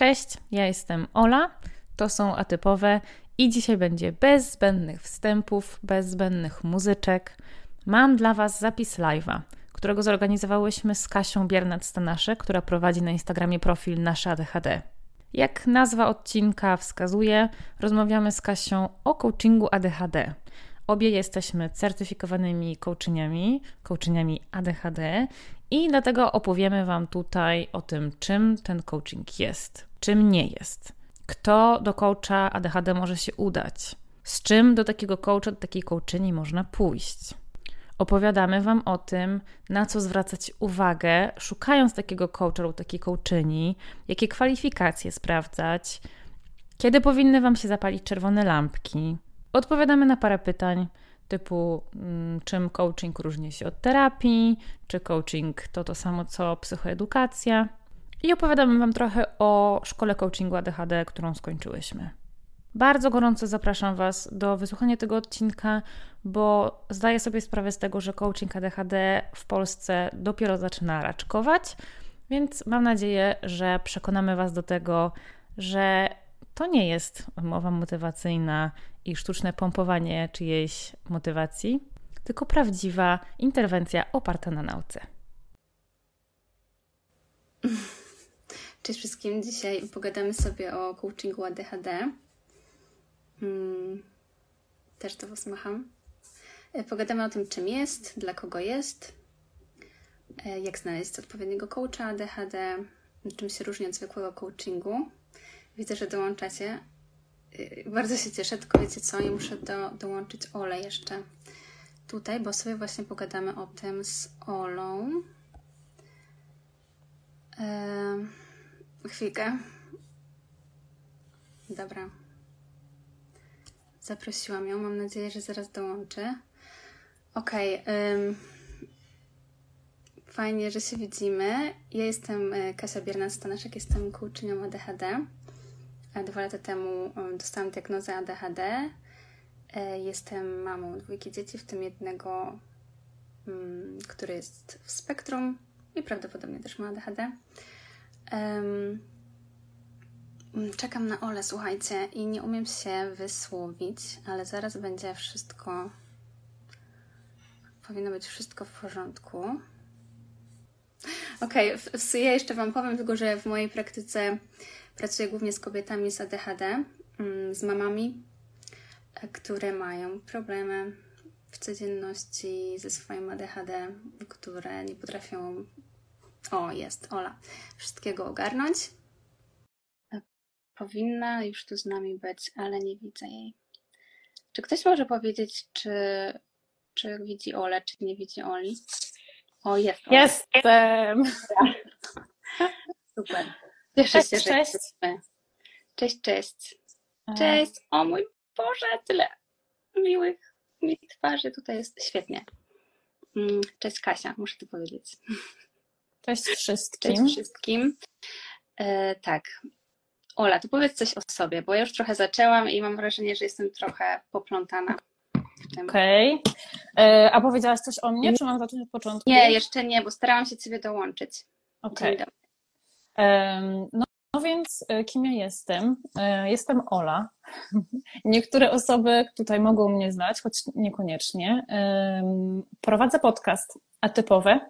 Cześć, ja jestem Ola, to są Atypowe i dzisiaj będzie bez zbędnych wstępów, bez zbędnych muzyczek. Mam dla Was zapis live'a, którego zorganizowałyśmy z Kasią Biernat-Stanaszek, która prowadzi na Instagramie profil Nasze ADHD. Jak nazwa odcinka wskazuje, rozmawiamy z Kasią o coachingu ADHD. Obie jesteśmy certyfikowanymi coachiniami, coachiniami ADHD i dlatego opowiemy Wam tutaj o tym, czym ten coaching jest, czym nie jest, kto do coacha ADHD może się udać, z czym do takiego coacha, do takiej coachini można pójść. Opowiadamy Wam o tym, na co zwracać uwagę, szukając takiego coacha lub takiej coachini, jakie kwalifikacje sprawdzać, kiedy powinny Wam się zapalić czerwone lampki. Odpowiadamy na parę pytań, typu mm, czym coaching różni się od terapii, czy coaching to to samo co psychoedukacja. I opowiadamy Wam trochę o szkole coachingu ADHD, którą skończyłyśmy. Bardzo gorąco zapraszam Was do wysłuchania tego odcinka, bo zdaję sobie sprawę z tego, że coaching ADHD w Polsce dopiero zaczyna raczkować, więc mam nadzieję, że przekonamy Was do tego, że to nie jest mowa motywacyjna i sztuczne pompowanie czyjejś motywacji, tylko prawdziwa interwencja oparta na nauce. Cześć wszystkim. Dzisiaj pogadamy sobie o coachingu ADHD. Hmm, też do Was macham. E, pogadamy o tym, czym jest, dla kogo jest, e, jak znaleźć odpowiedniego coacha ADHD, czym się różni od zwykłego coachingu. Widzę, że dołączacie. Y, bardzo się cieszę, tylko wiecie co, ja muszę do, dołączyć Olę jeszcze tutaj, bo sobie właśnie pogadamy o tym z Olą. Eee, chwilkę. Dobra. Zaprosiłam ją. Mam nadzieję, że zaraz dołączy. Okej. Okay, fajnie, że się widzimy. Ja jestem e, Kasia Bierna-Stanaszek, jestem coachingą ADHD. Dwa lata temu dostałam diagnozę ADHD. E, jestem mamą dwójki dzieci, w tym jednego, mm, który jest w spektrum i prawdopodobnie też ma ADHD. Czekam na Ole, słuchajcie, i nie umiem się wysłowić, ale zaraz będzie wszystko. Powinno być wszystko w porządku. Okej, okay, ja jeszcze Wam powiem tylko, że w mojej praktyce Pracuję głównie z kobietami z ADHD, mm, z mamami, e, które mają problemy w codzienności ze swoim ADHD, które nie potrafią. O, jest Ola, wszystkiego ogarnąć. E, powinna już tu z nami być, ale nie widzę jej. Czy ktoś może powiedzieć, czy, czy widzi Ole, czy nie widzi Oli? O, jest. Ola. Jestem. Super. Cześć, że cześć. Cześć, cześć. Cześć. O mój Boże, tyle miłych mi twarzy. Tutaj jest świetnie. Mm, cześć Kasia, muszę to powiedzieć. Cześć wszystkim. Cześć wszystkim. E, tak. Ola, to powiedz coś o sobie, bo ja już trochę zaczęłam i mam wrażenie, że jestem trochę poplątana. Okej. Okay. E, a powiedziałaś coś o mnie, czy mam zacząć od początku? Nie, jeszcze nie, bo starałam się Ciebie dołączyć. Okej. Okay. No, no więc e, kim ja jestem? E, jestem Ola. Niektóre osoby tutaj mogą mnie znać, choć niekoniecznie. Prowadzę podcast atypowe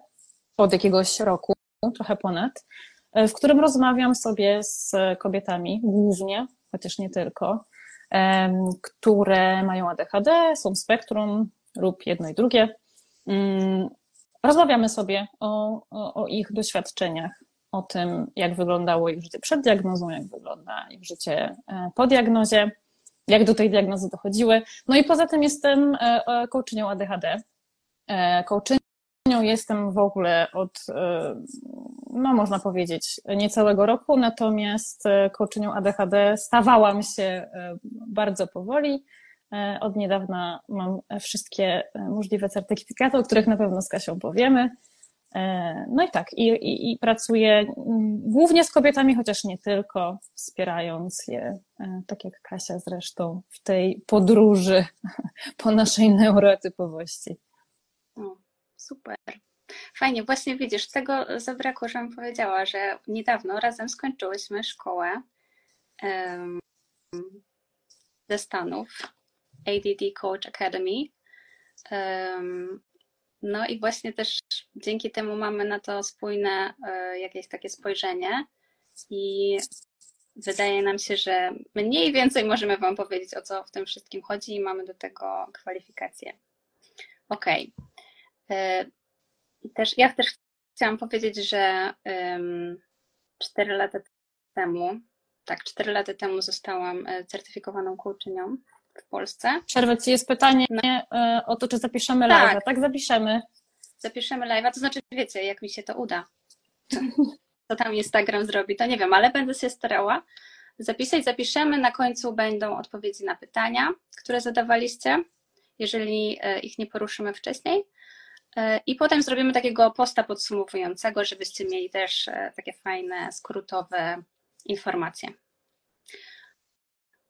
od jakiegoś roku, trochę ponad, e, w którym rozmawiam sobie z kobietami głównie, chociaż nie tylko, które mają ADHD, są spektrum lub jedno i drugie. Mm, rozmawiamy sobie o, o, o ich doświadczeniach o tym, jak wyglądało ich życie przed diagnozą, jak wygląda ich życie e, po diagnozie, jak do tej diagnozy dochodziły. No i poza tym jestem e, e, coachinią ADHD. Coachinią jestem w ogóle od, no można powiedzieć, niecałego roku, natomiast coachinią ADHD stawałam się bardzo powoli. Od niedawna mam wszystkie możliwe certyfikaty, o których na pewno z Kasią powiemy. E, no i tak, i, i, i pracuję mm, głównie z kobietami, chociaż nie tylko, wspierając je, e, tak jak Kasia zresztą, w tej podróży po naszej neurotypowości. O, super. Fajnie, właśnie widzisz, tego zabrakło, żebym powiedziała, że niedawno razem skończyłyśmy szkołę um, ze Stanów, ADD Coach Academy. Um, no i właśnie też dzięki temu mamy na to spójne e, jakieś takie spojrzenie i wydaje nam się, że mniej więcej możemy Wam powiedzieć, o co w tym wszystkim chodzi i mamy do tego kwalifikacje. Okej. Okay. Też, ja też chciałam powiedzieć, że 4 lata temu, tak, 4 lata temu zostałam e, certyfikowaną coachinią w Polsce. Przerwę Ci jest pytanie no. E, o to, czy zapiszemy tak. live. Tak, zapiszemy. Zapiszemy live, to znaczy wiecie, jak mi się to uda. Co tam Instagram zrobi, to nie wiem, ale będę się starała zapisać. Zapiszemy, na końcu będą odpowiedzi na pytania, które zadawaliście, jeżeli e, ich nie poruszymy wcześniej. E, I potem zrobimy takiego posta podsumowującego, żebyście mieli też takie fajne, skrótowe informacje.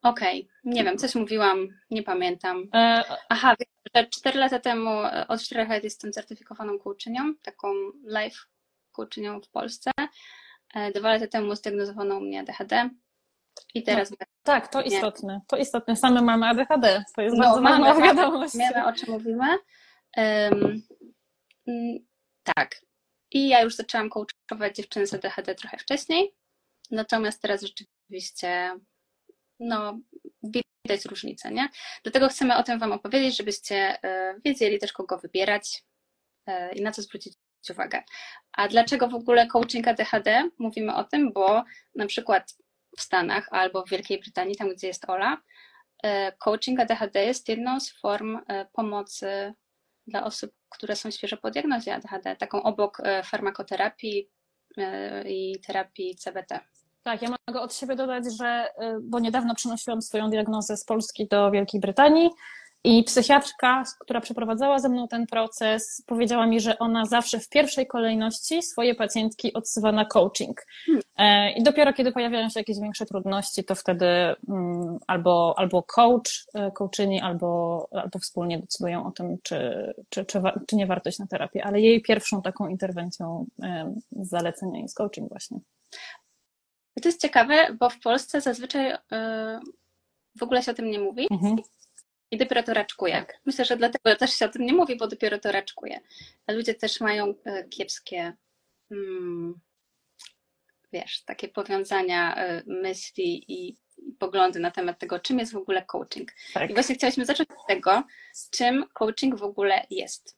Okej, okay. nie wiem, coś mówiłam, nie pamiętam. E, Aha, że 4 lata temu, od 4 lat jestem certyfikowaną coachinią, taką live coachinią w Polsce. E, dwa lata temu zdiagnozowano u mnie ADHD i teraz... No, tak, to istotne, to istotne. Same mamy ADHD, to jest no, bardzo ważna wiadomość. Wiemy, o czym mówimy. Um, tak. I ja już zaczęłam coachować dziewczyny z ADHD trochę wcześniej, natomiast teraz rzeczywiście no, widać różnicę, nie? Dlatego chcemy o tym Wam opowiedzieć, żebyście e, wiedzieli też, kogo wybierać e, i na co zwrócić uwagę. A dlaczego w ogóle coaching ADHD? Mówimy o tym, bo na przykład w Stanach albo w Wielkiej Brytanii, tam gdzie jest Ola, e, coaching ADHD jest jedną z form pomocy dla osób, które są świeżo po diagnozie ADHD, taką obok farmakoterapii i terapii CBT. Tak, ja mogę od siebie dodać, że, y, bo niedawno przenosiłam swoją diagnozę z Polski do Wielkiej Brytanii i psychiatrka, która przeprowadzała ze mną ten proces, powiedziała mi, że ona zawsze w pierwszej kolejności swoje pacjentki odsyła na coaching. Hmm. E, I dopiero kiedy pojawiają się jakieś większe trudności, to wtedy mm, albo, albo coach, e, coachini, albo, albo wspólnie decydują o tym, czy, czy, czy, czy nie warto iść na terapię. Ale jej pierwszą taką interwencją z zalecenia jest coaching właśnie. To jest ciekawe, bo w Polsce zazwyczaj yy, w ogóle się o tym nie mówi. Mhm. I dopiero to raczkuje. Tak. Myślę, że dlatego też się o tym nie mówi, bo dopiero to raczkuje. A ludzie też mają e, kiepskie, hmm, wiesz, takie powiązania e, myśli i, poglądy na temat tego, czym jest w ogóle coaching. Tak. I właśnie chcieliśmy zacząć od tego, czym coaching w ogóle jest.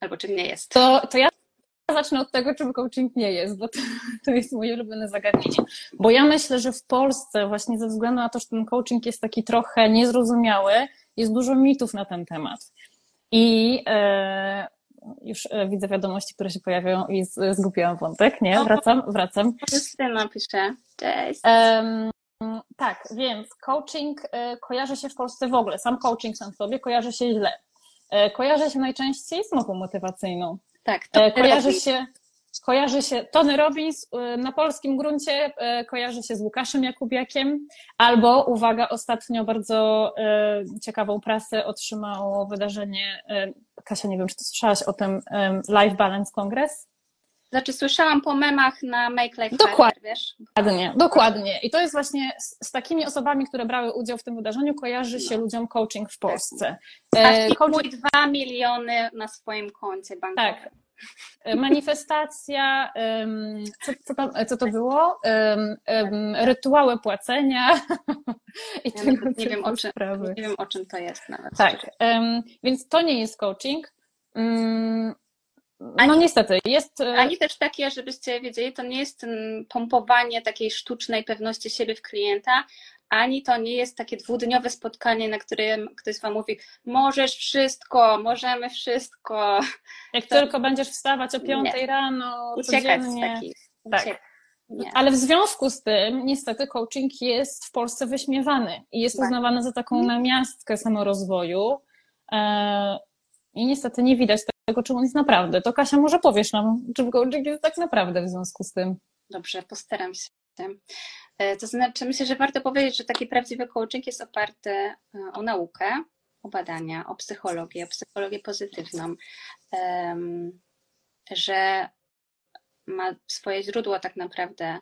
Albo czym nie jest. To, to ja zacznę od tego, czym coaching nie jest, bo to, to, jest moje ulubione zagadnienie. Bo ja myślę, że w Polsce właśnie ze względu na to, że ten coaching jest taki trochę niezrozumiały, jest dużo mitów na ten temat. I e, już e, widzę wiadomości, które się pojawiają i z, zgubiłam wątek, nie? Wracam, wracam. Justyna pisze, cześć. tak, więc coaching e, kojarzy się w Polsce w ogóle, sam coaching sam sobie kojarzy się źle. E, kojarzy się najczęściej z mową motywacyjną. Tak, to kojarzy się, kojarzy się Tony Robbins y, na polskim gruncie, y, kojarzy się z Łukaszem Jakubiakiem, albo, uwaga, ostatnio bardzo y, ciekawą prasę otrzymało wydarzenie, Kasia, nie wiem, czy ty słyszałaś o tym Life Balance Congress? Znaczy, słyszałam po memach na Make Life Dokładnie, wiesz? Dokładnie, dokładnie. I to jest właśnie z, z, takimi osobami, które brały udział w tym wydarzeniu, kojarzy się no. ludziom coaching w Polsce. E, coaching... 2 miliony na swoim koncie bankowym. Tak. E, manifestacja, co, co, to, co to było? Rytuały płacenia. I ja tego nie, wiem, o czym, nie wiem, o czym to jest nawet. Tak, więc to nie jest coaching. Mm, no ani, niestety, jest. E, ani też takie, żebyście wiedzieli, to nie jest pompowanie takiej sztucznej pewności siebie w klienta, ani to nie jest takie dwudniowe spotkanie, na którym ktoś wam mówi, możesz wszystko, możemy wszystko. Jak to... tylko będziesz wstawać o piątej rano, uciekać codziennie. z takich. Tak. Nie. Ale w związku z tym, niestety, coaching jest w Polsce wyśmiewany i jest tak. uznawany za taką mhm. namiastkę samorozwoju. E, I niestety nie widać tego, czym on jest naprawdę. To Kasia, może powiesz nam, czym coaching jest tak naprawdę w związku z tym. Dobrze, postaram się. E, to znaczy, myślę, że warto powiedzieć, że taki prawdziwy coaching jest oparty e, o naukę, o badania, o psychologię, o psychologię pozytywną. że ma swoje źródło tak naprawdę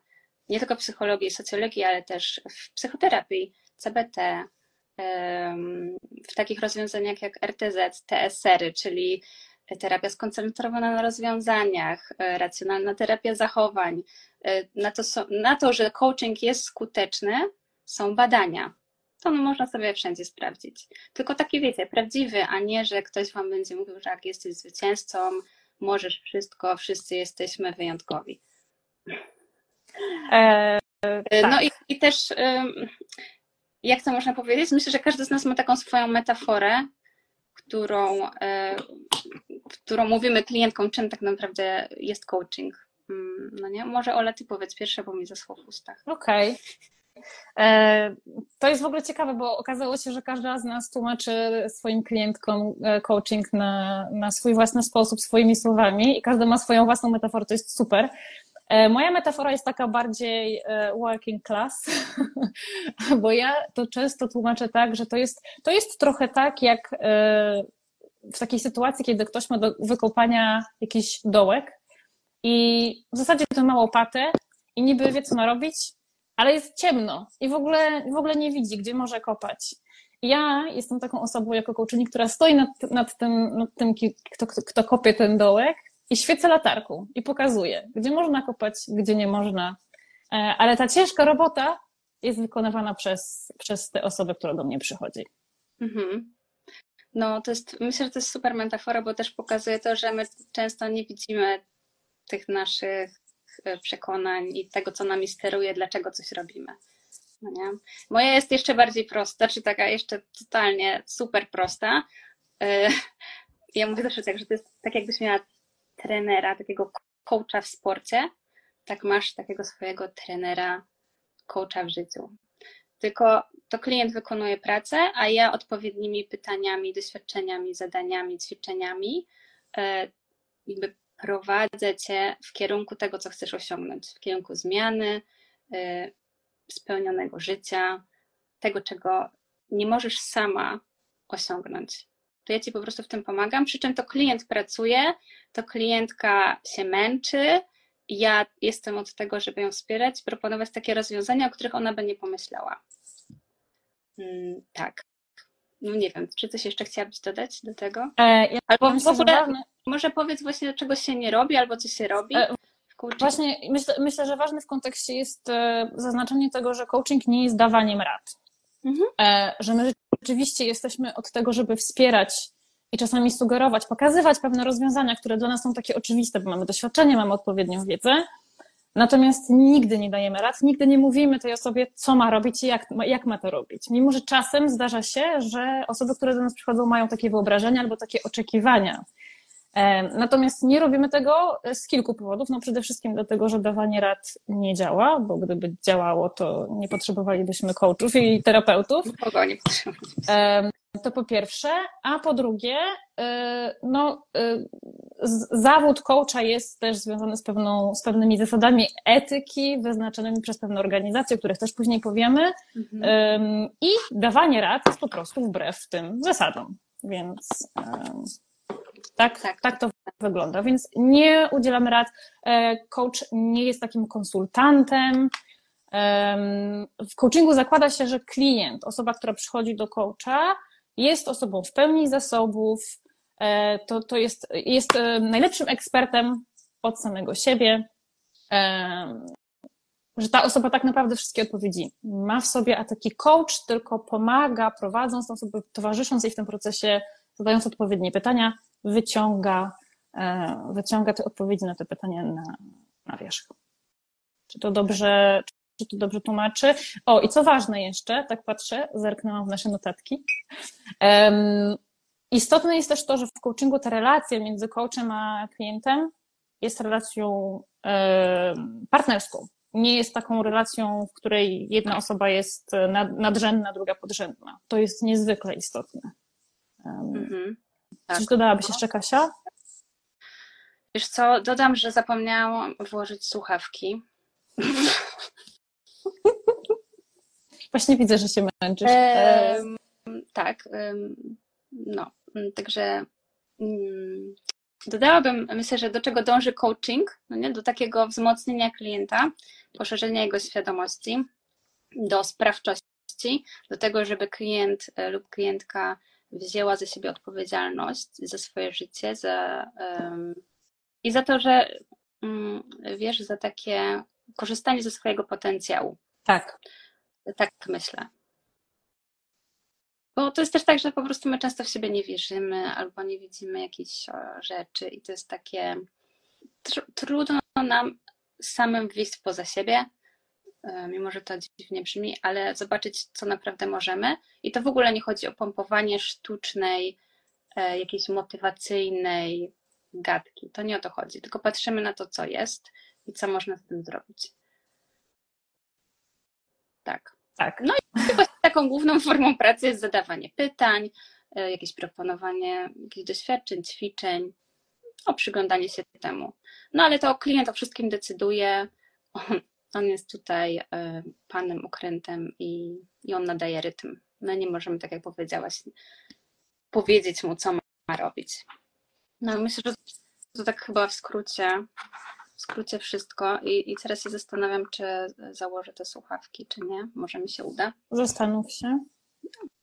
nie tylko w psychologii i socjologii, ale też w psychoterapii, CBT, w takich rozwiązaniach jak RTZ, TSR-y, czyli terapia skoncentrowana na rozwiązaniach, e, racjonalna terapia zachowań. E, na to, na to, że coaching jest skuteczny, są badania. To no, można sobie wszędzie sprawdzić. Tylko taki wiecie, prawdziwy, a nie, że ktoś wam będzie mówił, że jak jesteś zwycięzcą, możesz wszystko, wszyscy jesteśmy wyjątkowi. E, tak. No i, i też, jak to można powiedzieć? Myślę, że każdy z nas ma taką swoją metaforę, którą, którą mówimy klientkom, czym tak naprawdę jest coaching. Mm, no nie? Może Ola, ty powiedz pierwsze, bo mi zaschło w ustach. Okej. Okay. E, to jest w ogóle ciekawe, bo okazało się, że każda z nas tłumaczy swoim klientkom e, coaching na, na swój własny sposób, swoimi słowami i każda ma swoją własną metaforę, to jest super. E, moja metafora jest taka bardziej working class, bo ja to często tłumaczę tak, że to jest, to jest trochę tak, jak w takiej sytuacji, kiedy ktoś ma do wykopania jakiś dołek i w zasadzie to ma łopatę i niby wie, co ma robić, ale jest ciemno i w ogóle, w ogóle nie widzi, gdzie może kopać. Ja jestem taką osobą jako kołczyni, która stoi nad, nad tym, nad tym kto, kto kopie ten dołek i świecę latarką i pokazuje, gdzie można kopać, gdzie nie można. E, ale ta ciężka robota jest wykonywana przez, przez tę osobę, która do mnie przychodzi. Mhm. No, to jest, myślę, że to jest super metafora, bo też pokazuje to, że my często nie widzimy tych naszych E, przekonań i tego, co nami steruje, dlaczego coś robimy. No nie? Moja jest jeszcze bardziej prosta, czy taka jeszcze totalnie super prosta. E, ja mówię zawsze tak, że to jest tak, jakbyś miała trenera, takiego coacha w sporcie, tak masz takiego swojego trenera, coacha w życiu. Tylko to klient wykonuje pracę, a ja odpowiednimi pytaniami, doświadczeniami, zadaniami, ćwiczeniami e, jakby prowadzę cię w kierunku tego, co chcesz osiągnąć, w kierunku zmiany, y, spełnionego życia, tego, czego nie możesz sama osiągnąć. To ja ci po prostu w tym pomagam, przy czym to klient pracuje, to klientka się męczy. Ja jestem od tego, żeby ją wspierać, proponować takie rozwiązania, o których ona by nie pomyślała. Hmm, tak. No nie wiem, czy coś jeszcze chciałabyś dodać do tego? E, ja Albo w ogóle, może powiedz właśnie, czego się nie robi, albo co się robi. E, właśnie myślę, myślę, że ważne w kontekście jest e, zaznaczenie tego, że coaching nie jest dawaniem rad. Mhm. E, że my rzeczywiście jesteśmy od tego, żeby wspierać i czasami sugerować, pokazywać pewne rozwiązania, które dla nas są takie oczywiste, bo mamy doświadczenie, mamy odpowiednią wiedzę, Natomiast nigdy nie dajemy rad, nigdy nie mówimy tej osobie, co ma robić i jak, jak ma to robić. Mimo, że czasem zdarza się, że osoby, które do nas przychodzą, mają takie wyobrażenia albo takie oczekiwania. Natomiast nie robimy tego z kilku powodów. No przede wszystkim dlatego, że dawanie rad nie działa, bo gdyby działało, to nie potrzebowalibyśmy coachów i terapeutów. Kogo nie potrzebowalibyśmy. To po pierwsze, a po drugie, y, no, zawód coacha jest też związany z, pewną, z pewnymi zasadami etyki wyznaczonymi przez pewne organizacje, o których też później powiemy. Mhm. I dawanie rad jest po prostu wbrew tym zasadom. Więc tak, tak, tak to wygląda. Więc nie udzielamy rad. E, coach nie jest takim konsultantem. W coachingu zakłada się, że klient, osoba, która przychodzi do coacha, jest osobą w pełni zasobów, e, to, to jest, jest e, najlepszym ekspertem od samego siebie, że ta osoba tak naprawdę wszystkie odpowiedzi ma w sobie, a taki coach tylko pomaga, prowadząc osobę, towarzysząc jej w tym procesie, zadając odpowiednie pytania, wyciąga, wyciąga te odpowiedzi na te pytania na, na wierzch. Czy to dobrze, czy to dobrze tłumaczy. O, i co ważne jeszcze, tak patrzę, zerknęłam w nasze notatki. Um, istotne jest też to, że w coachingu ta relacja między coachem a klientem jest relacją partnerską. Nie jest taką relacją, w której jedna osoba jest nad, nadrzędna, druga podrzędna. To jest niezwykle istotne. Mhm. Tak. Coś dodałabyś jeszcze, Kasia? Wiesz co, dodam, że zapomniałam włożyć słuchawki. Właśnie widzę, że się męczysz. tak. No, mm, także mm, dodałabym, myślę, że do czego dąży coaching, no nie? do takiego wzmocnienia klienta, poszerzenia jego świadomości, do sprawczości, do tego, żeby klient e, lub klientka wzięła ze siebie odpowiedzialność za swoje życie za, um, i za to, że um, wiesz, za takie korzystanie ze swojego potencjału. Tak. Tak myślę. Bo to jest też tak, że po prostu my często w siebie nie wierzymy albo nie widzimy jakichś rzeczy i to jest takie tr trudno nam samym wyjść poza siebie, mimo że to dziwnie brzmi, ale zobaczyć, co naprawdę możemy. I to w ogóle nie chodzi o pompowanie sztucznej, e, jakiejś motywacyjnej gadki. To nie o to chodzi, tylko patrzymy na to, co jest i co można z tym zrobić. Tak. Tak. No i taką główną formą pracy jest zadawanie pytań, e, jakieś proponowanie jakichś doświadczeń, ćwiczeń, o przyglądanie się temu. No ale to klient o wszystkim decyduje. On, on jest tutaj e, panem ukrętem i, i on nadaje rytm. My nie możemy, tak jak powiedziałaś, powiedzieć mu, co ma robić. No myślę, że to tak chyba w skrócie w skrócie wszystko i, i teraz się zastanawiam, czy założę te słuchawki, czy nie. Może mi się uda. Zastanów się.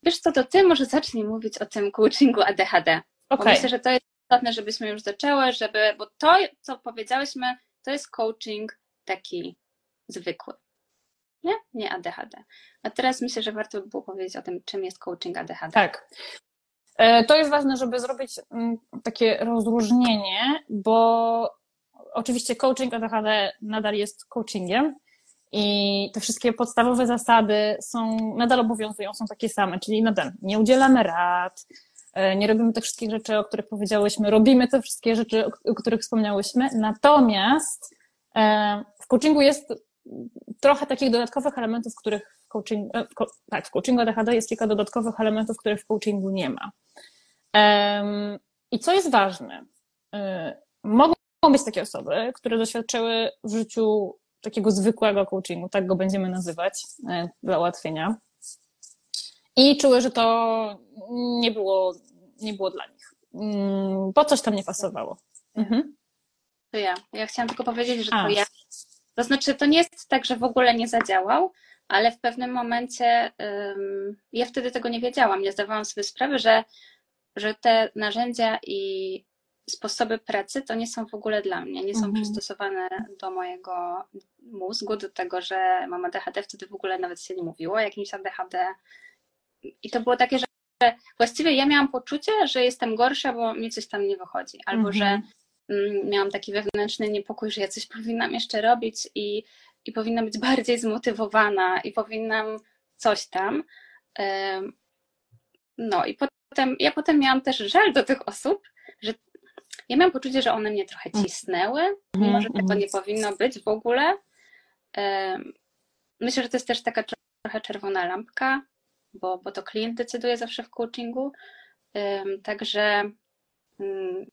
Wiesz co, to ty może zacznij mówić o tym coachingu ADHD. Okay. myślę, że to jest istotne, żebyśmy już zaczęły, żeby, bo to, co powiedziałyśmy, to jest coaching taki zwykły. Nie? Nie ADHD. A teraz myślę, że warto by było powiedzieć o tym, czym jest coaching ADHD. Tak. E, to jest ważne, żeby zrobić mm, takie rozróżnienie, bo oczywiście coaching ADHD nadal jest coachingiem i te wszystkie podstawowe zasady są, nadal obowiązują, są takie same, czyli nadal nie udzielamy rad, e, nie robimy tych wszystkich rzeczy, o których powiedziałyśmy, robimy te wszystkie rzeczy, o których wspomniałyśmy, natomiast e, w coachingu jest trochę takich dodatkowych elementów, których w coachingu, e, tak, w coachingu ADHD jest kilka dodatkowych elementów, których w coachingu nie ma. I co jest ważne? Mogą Mogą być takie osoby, które doświadczyły w życiu takiego zwykłego coachingu, tak go będziemy nazywać e, dla ułatwienia. I czuły, że to nie było, nie było dla nich. Mm, bo coś tam nie pasowało. Mhm. To ja. Ja chciałam tylko powiedzieć, że A. to ja. To znaczy, to nie jest tak, że w ogóle nie zadziałał, ale w pewnym momencie ja wtedy tego nie wiedziałam. Nie zdawałam sobie sprawy, że, że te narzędzia i sposoby pracy to nie są w ogóle dla mnie, nie są mhm. przystosowane do mojego mózgu, do tego, że mam ADHD, wtedy w ogóle nawet się nie mówiło o jakimś ADHD. I to było takie, że właściwie ja miałam poczucie, że jestem gorsza, bo mi coś tam nie wychodzi, albo że mhm. mm, miałam taki wewnętrzny niepokój, że ja coś powinnam jeszcze robić i, i powinnam być bardziej zmotywowana i powinnam coś tam. No i potem, ja potem miałam też żal do tych osób, że ja miałam poczucie, że one mnie trochę mm. cisnęły, mimo że tego mm-hmm. nie powinno być w ogóle. Myślę, że to jest też taka trochę czerwona lampka, bo, bo to klient decyduje zawsze w coachingu. Także mm,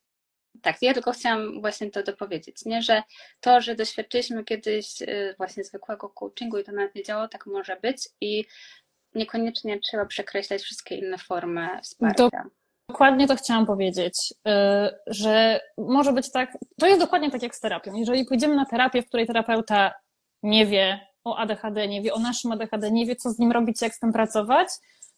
tak, ja tylko chciałam właśnie to dopowiedzieć, nie? że to, że doświadczyliśmy kiedyś y, właśnie zwykłego coachingu i to nawet nie działało, tak może być i niekoniecznie trzeba przekreślać wszystkie inne formy wsparcia. Dokładnie to chciałam powiedzieć, y, że może być tak, to jest dokładnie tak jak z terapią. Jeżeli pójdziemy na terapię, w której terapeuta nie wie o ADHD, nie wie o naszym ADHD, nie wie, co z nim robić, jak z tym pracować,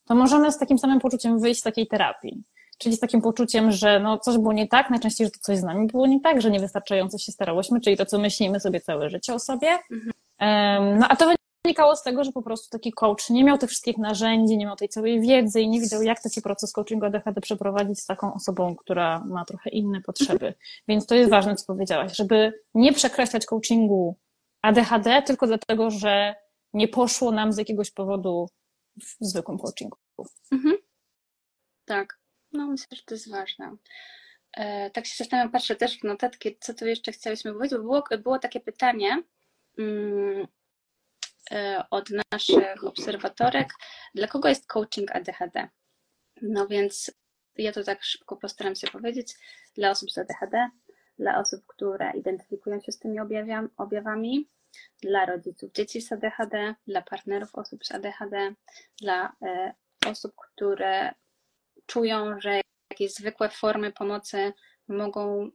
to możemy z takim samym poczuciem wyjść z takiej terapii. Czyli z takim poczuciem, że no, coś było nie tak, najczęściej, że to coś z nami było nie tak, że niewystarczająco się starałyśmy, czyli to, co myślimy sobie całe życie o sobie. Mhm. No a to wynikało z tego, że po prostu taki coach nie miał tych wszystkich narzędzi, nie miał tej całej wiedzy i nie wiedział, jak taki proces coachingu ADHD przeprowadzić z taką osobą, która ma trochę inne potrzeby. Więc to jest ważne, co powiedziałaś, żeby nie przekreślać coachingu ADHD tylko dlatego, że nie poszło nam z jakiegoś powodu w zwykłym coachingu. Mhm. Tak, no myślę, że to jest ważne. E, tak się zastanawiam, patrzę też w notatki, co tu jeszcze chciałyśmy powiedzieć, bo było, było takie pytanie, E, od naszych obserwatorek, dla kogo jest coaching ADHD. No więc ja to tak szybko postaram się powiedzieć. Dla osób z ADHD, dla osób, które identyfikują się z tymi objawami, dla rodziców dzieci z ADHD, dla partnerów osób z ADHD, dla e, osób, które czują, że jakieś zwykłe formy pomocy mogą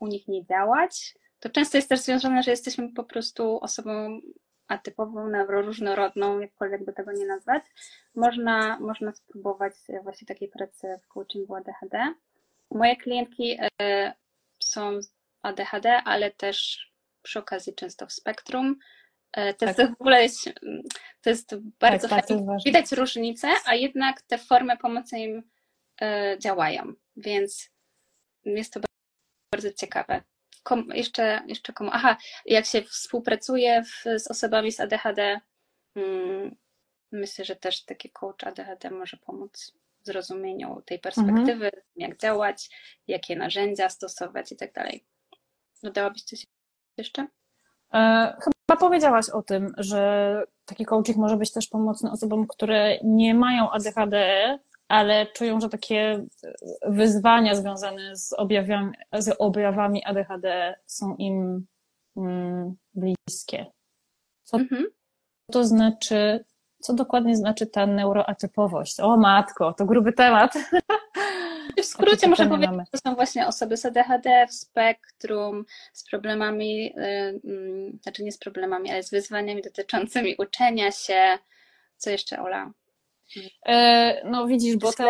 u nich nie działać. To często jest też związane, że jesteśmy po prostu osobą atypową, neuroróżnorodną, jakkolwiek by tego nie nazwać. Można, można spróbować właśnie takiej pracy w coachingu ADHD. Moje klientki e, są ADHD, ale też przy okazji często w spektrum. E, to, tak. jest, w ogóle to jest bardzo tak, fajnie. Tak, Widać różnice, a jednak te formy pomocy im działają, więc jest to bardzo ciekawe. Kom, jeszcze, jeszcze komu? Aha, jak się współpracuje w, z osobami z ADHD, hmm, myślę, że też taki coach ADHD może pomóc w zrozumieniu tej perspektywy, mhm. jak działać, jakie narzędzia stosować i tak dalej. Dodałabyś coś jeszcze? E, chyba powiedziałaś o tym, że taki coaching może być też pomocny osobom, które nie mają ADHD, ale czują, że takie wyzwania związane z objawami, z objawami ADHD są im mm, bliskie. Co mhm. to znaczy, co dokładnie znaczy ta neuroatypowość? O matko, to gruby temat. W skrócie można powiedzieć, że to są właśnie osoby z ADHD w spektrum, z problemami, yy, znaczy nie z problemami, ale z wyzwaniami dotyczącymi uczenia się. Co jeszcze, Ola? E, no widzisz, bo ta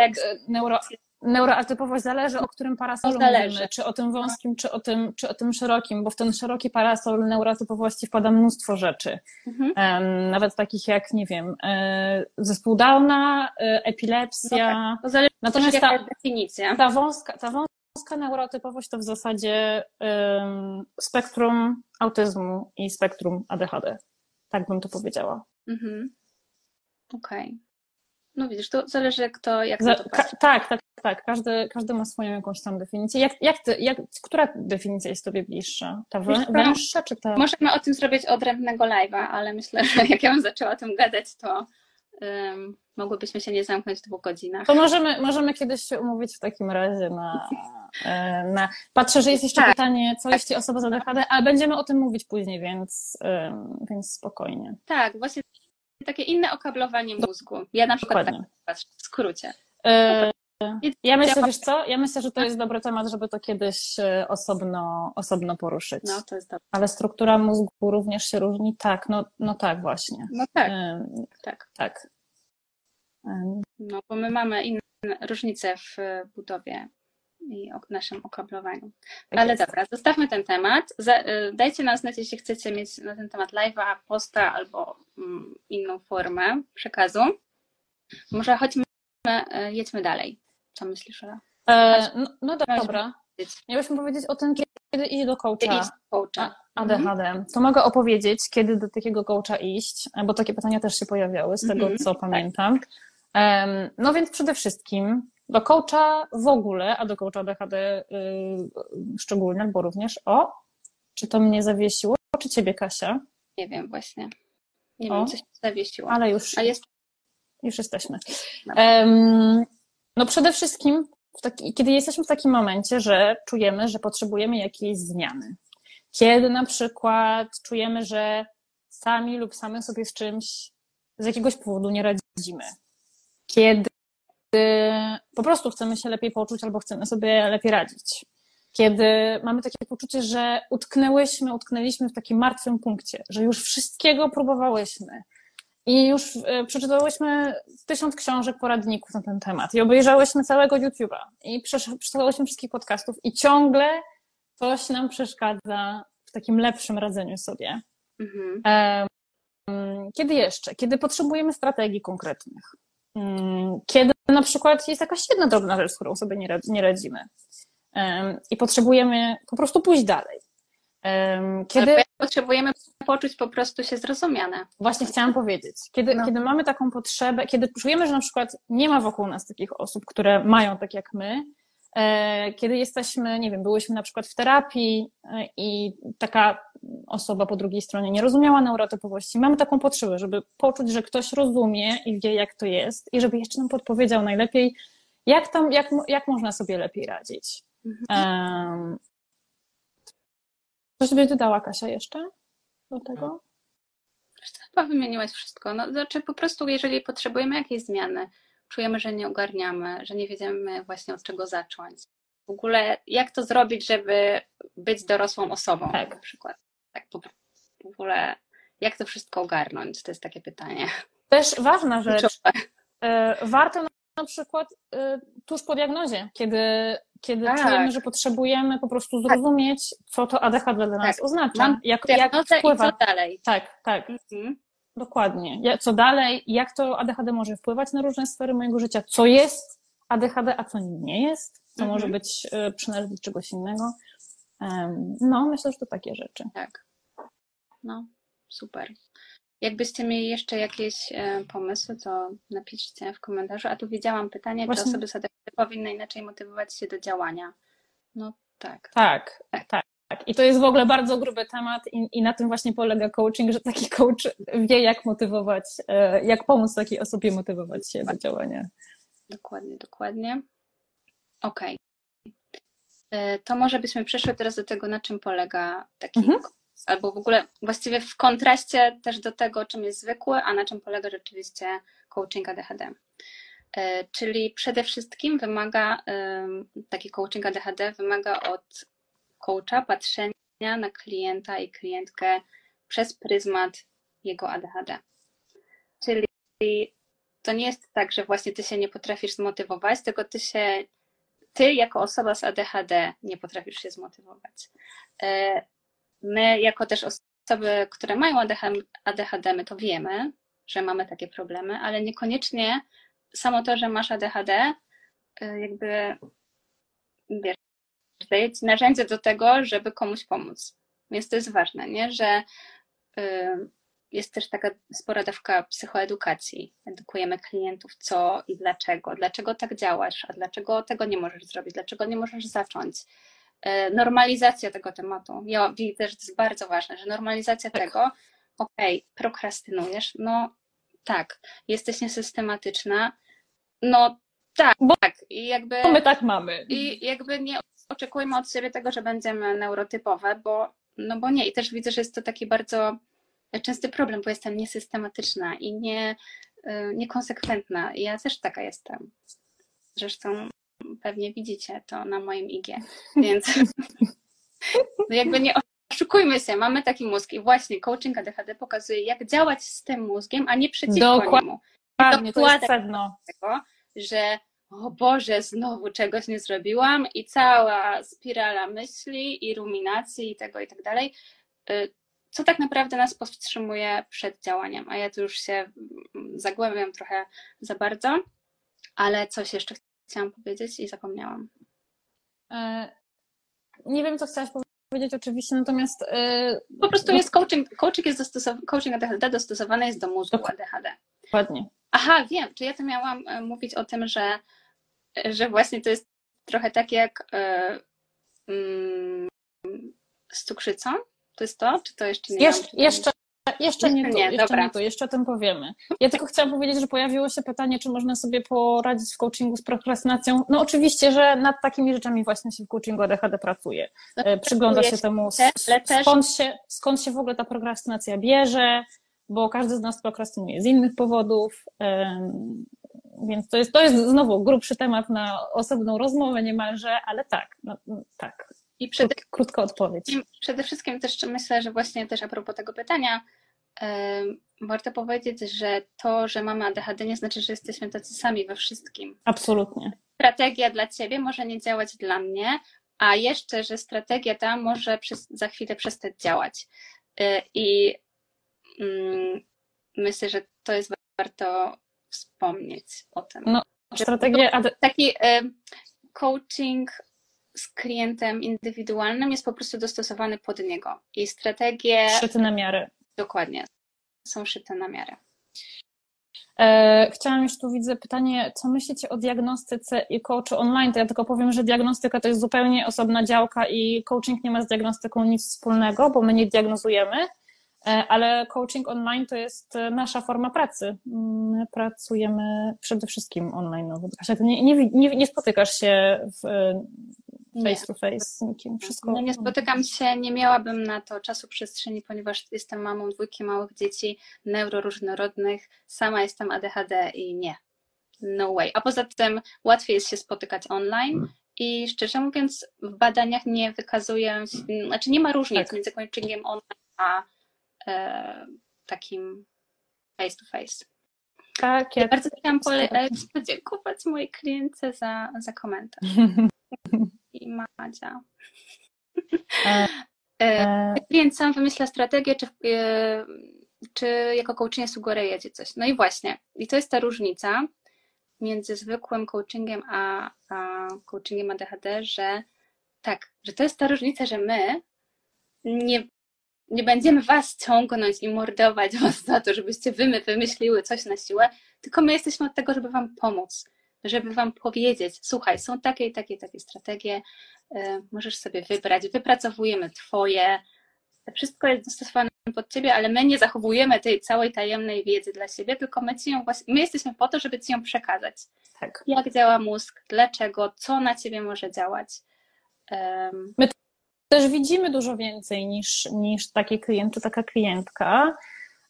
neuro, neuroatypowość zależy o którym parasolu zależy. mówimy, czy o tym wąskim, czy o tym, czy o tym szerokim, bo w ten szeroki parasol neuroatypowości wpada mnóstwo rzeczy. Mhm. Nawet takich jak, nie wiem, e, zespół Downa, e, epilepsja. No tak. zależy Natomiast ta, definicja. Ta wąska, ta wąska neurotypowość to w zasadzie um, spektrum autyzmu i spektrum ADHD. Tak bym to powiedziała. Mhm. Okej. Okay. No widzisz, to zależy kto, jak Za, to ka, Tak, tak, tak. Każdy, każdy ma swoją jakąś tam definicję. Jak, jak ty, jak, która definicja jest Tobie bliższa? Ta węższa czy ta... Możemy o tym zrobić odrębnego live'a, ale myślę, że jak ja bym zaczęła o tym gadać, to um, mogłybyśmy się nie zamknąć w dwóch godzinach. To możemy, możemy kiedyś się umówić w takim razie na... E, na... Patrzę, że jest jeszcze tak. pytanie, co jeśli osoba z ADHD, ale będziemy o tym mówić później, więc, więc spokojnie. Tak, właśnie takie inne okablowanie mózgu. Ja na przykład Dokładnie. tak w skrócie. E, ja myślę, wiesz co, ja myślę, że to jest dobry temat, żeby to kiedyś e, osobno, osobno poruszyć. No, to jest dobre. Ale struktura mózgu również się różni? Tak, no, no tak właśnie. No tak, tak. tak. No, bo my mamy inne różnice w budowie i o naszym okablowaniu. Tak Ale jest. dobra, zostawmy ten temat. Y, dajcie nam znać, jeśli chcecie mieć na ten temat live'a, posta albo mm, inną formę przekazu. Może chodźmy, y, jedźmy dalej. Co myślisz, Ola? E, no, no dobra. Miałyśmy powiedzieć o tym, kiedy iść do coacha, iść do coacha. ADHD. Mhm. To mogę opowiedzieć, kiedy do takiego coacha iść, bo takie pytania też się pojawiały, z tego mhm. co pamiętam. No więc przede wszystkim do coacha w ogóle, a do coacha ADHD yy, szczególnie, bo również o, czy to mnie zawiesiło, czy ciebie, Kasia? Nie wiem właśnie. Nie o, wiem, co się zawiesiło. Ale już, a jest... już jesteśmy. Um, no przede wszystkim, taki, kiedy jesteśmy w takim momencie, że czujemy, że potrzebujemy jakiejś zmiany. Kiedy na przykład czujemy, że sami lub same sobie z czymś z jakiegoś powodu nie radzimy. Kiedy po prostu chcemy się lepiej poczuć albo chcemy sobie lepiej radzić. Kiedy mamy takie poczucie, że utknęłyśmy, utknęliśmy w takim martwym punkcie, że już wszystkiego próbowałyśmy i już e, przeczytałyśmy tysiąc książek, poradników na ten temat i obejrzałyśmy całego YouTube'a i przesłuchałyśmy wszystkich podcastów i ciągle coś nam przeszkadza w takim lepszym radzeniu sobie. Mhm. Kiedy jeszcze? Kiedy potrzebujemy strategii konkretnych. Mm, kiedy na przykład jest jakaś jedna drobna rzecz, z którą sobie nie radzimy i potrzebujemy po prostu pójść dalej. Kiedy potrzebujemy poczuć po prostu się zrozumiane. Właśnie chciałam powiedzieć. Kiedy, no. kiedy mamy taką potrzebę, kiedy czujemy, że na przykład nie ma wokół nas takich osób, które mają tak jak my, kiedy jesteśmy, nie wiem, byłyśmy na przykład w terapii e, i taka osoba po drugiej stronie nie rozumiała neurotypowości. Mamy taką potrzebę, żeby poczuć, że ktoś rozumie i wie, jak to jest, i żeby jeszcze nam podpowiedział najlepiej, jak, tam, jak, jak można sobie lepiej radzić. Mhm. Coś byś dodała, Kasia, jeszcze do tego? Chyba wymieniłaś wszystko. No, znaczy po prostu, jeżeli potrzebujemy jakiejś zmiany, czujemy, że nie ogarniamy, że nie wiemy właśnie od czego zacząć, w ogóle jak to zrobić, żeby być dorosłą osobą Tak. na przykład. Tak po, w ogóle jak to wszystko ogarnąć? To jest takie pytanie. Też ważna rzecz. E, Warto na, przykład e, tuż po diagnozie, kiedy, kiedy Tak. czujemy, że potrzebujemy po prostu zrozumieć, co to ADHD dla nas Tak. oznacza. Mam Jak, jak Diagnozę i wpływa. co dalej? Tak, tak, Mhm. Dokładnie. Co dalej, jak to ADHD może wpływać na różne sfery mojego życia, co jest ADHD, a co nie jest, co Mhm. może być e, przynależeć do czegoś innego. No, myślę, że to takie rzeczy. Tak. No, super. Jakbyście mieli jeszcze jakieś e, pomysły, to napiszcie w komentarzu. A tu widziałam pytanie, Właśnie- czy osoby z ADHD powinny inaczej motywować się do działania. No tak. Tak, tak. tak. I to jest w ogóle bardzo gruby temat i, i na tym właśnie polega coaching, że taki coach wie, jak motywować, e, jak pomóc takiej osobie motywować się do działania. Dokładnie, dokładnie. Okej. E, To może byśmy przeszły teraz do tego, na czym polega taki, Mhm. albo w ogóle właściwie w kontraście też do tego, czym jest zwykły, a na czym polega rzeczywiście coaching ADHD. E, Czyli przede wszystkim wymaga, taki coaching ADHD wymaga od coacha patrzenia na klienta i klientkę przez pryzmat jego ADHD. Czyli to nie jest tak, że właśnie ty się nie potrafisz zmotywować, tylko ty się, ty jako osoba z ADHD nie potrafisz się zmotywować. E, My jako też osoby, które mają ADHD, my to wiemy, że mamy takie problemy, ale niekoniecznie samo to, że masz ADHD, e, jakby wiesz, daje ci narzędzie do tego, żeby komuś pomóc. Więc to jest ważne, nie? że y, jest też taka spora dawka psychoedukacji. Edukujemy klientów, co i dlaczego. Dlaczego tak działasz, a dlaczego tego nie możesz zrobić, dlaczego nie możesz zacząć. Y, Normalizacja tego tematu. Ja widzę, że to jest bardzo ważne, że normalizacja tego, okej, prokrastynujesz, no tak, jesteś niesystematyczna, no tak, Bo- tak. I jakby my tak mamy. i jakby nie oczekujmy od siebie tego, że będziemy neurotypowe, bo, no bo nie. I też widzę, że jest to taki bardzo częsty problem, bo jestem niesystematyczna i nie, y, niekonsekwentna. Ja też taka jestem. Zresztą pewnie widzicie to na moim IG. Więc no jakby nie oszukujmy się, mamy taki mózg i właśnie coaching ADHD pokazuje, jak działać z tym mózgiem, a nie przeciwko Dokładnie. niemu Dokładnie, to jest sedno. tego, że o Boże, znowu czegoś nie zrobiłam i cała spirala myśli i ruminacji i tego i tak dalej, y, co tak naprawdę nas powstrzymuje przed działaniem. A ja tu już się mm, zagłębiam trochę za bardzo, ale coś jeszcze chciałam powiedzieć i zapomniałam. E, Nie wiem, co chciałaś powiedzieć oczywiście, natomiast e, Po prostu No. jest coaching, coaching jest dostosowany, coaching ADHD dostosowany jest do mózgu ADHD. dokładnie. Aha, wiem, czy ja to miałam e, mówić o tym, że, że właśnie to jest trochę tak jak e, mm, z cukrzycą? To jest to? Czy to jeszcze nie? Mam? jeszcze, jeszcze nie, Jeszcze tu, nie, jeszcze dobra. nie tu, jeszcze o tym powiemy. Ja tylko chciałam powiedzieć, że pojawiło się pytanie, czy można sobie poradzić w coachingu z prokrastynacją. No oczywiście, że nad takimi rzeczami właśnie się w coachingu ADHD pracuje. E, Przygląda się temu, skąd się, skąd się w ogóle ta prokrastynacja bierze, bo każdy z nas prokrastynuje z innych powodów. Więc to jest, to jest znowu grubszy temat na osobną rozmowę niemalże, ale tak, no, tak. I przede, Krót, krótka odpowiedź. Przede wszystkim też myślę, że właśnie też a propos tego pytania, em, warto powiedzieć, że to, że mamy ADHD nie znaczy, że jesteśmy tacy sami we wszystkim. Absolutnie. strategia dla ciebie może nie działać dla mnie, a jeszcze, że strategia ta może przez, za chwilę przestać działać. Y, I mm, myślę, że to jest warto wspomnieć o tym. No, Strategie AD... Taki y, coaching z klientem indywidualnym jest po prostu dostosowany pod niego. I strategie szyty na miarę. dokładnie są szyte na miarę. E, chciałam już tu widzę pytanie, co myślicie o diagnostyce i coachu online? To ja tylko powiem, że diagnostyka to jest zupełnie osobna działka i coaching nie ma z diagnostyką nic wspólnego, bo my nie diagnozujemy, e, ale coaching online to jest e, nasza forma pracy. My pracujemy przede wszystkim online. No, ty nie, nie, nie, nie spotykasz się w e, Nie. face to face z nikim. Wszystko. No nie spotykam się, nie miałabym na to czasu przestrzeni, ponieważ jestem mamą dwójki małych dzieci, neuroróżnorodnych, sama jestem ADHD i nie. No way. A poza tym łatwiej jest się spotykać online i szczerze mówiąc w badaniach nie wykazują się, znaczy nie ma różnic tak. między coachingiem online a e, takim face to face. Tak, ja bardzo chciałam pole- podziękować mojej klientce za, za komentarz. I Madzia. E, e, e, klient sam wymyśla strategię, czy, e, czy jako coaching sugerujecie coś. No i właśnie, i to jest ta różnica między zwykłym coachingiem a, a coachingiem ADHD, że tak, że to jest ta różnica, że my nie, nie będziemy was ciągnąć i mordować was za to, żebyście wy wymyśliły coś na siłę, tylko my jesteśmy od tego, żeby wam pomóc, żeby wam powiedzieć, słuchaj, są takie i takie, takie strategie, yy, możesz sobie wybrać, wypracowujemy twoje, wszystko jest dostosowane pod ciebie, ale my nie zachowujemy tej całej tajemnej wiedzy dla siebie, tylko my ci ją właśnie, my jesteśmy po to, żeby ci ją przekazać. Tak. Jak działa mózg, dlaczego, co na ciebie może działać. Um, my też widzimy dużo więcej niż, niż taki klient czy taka klientka.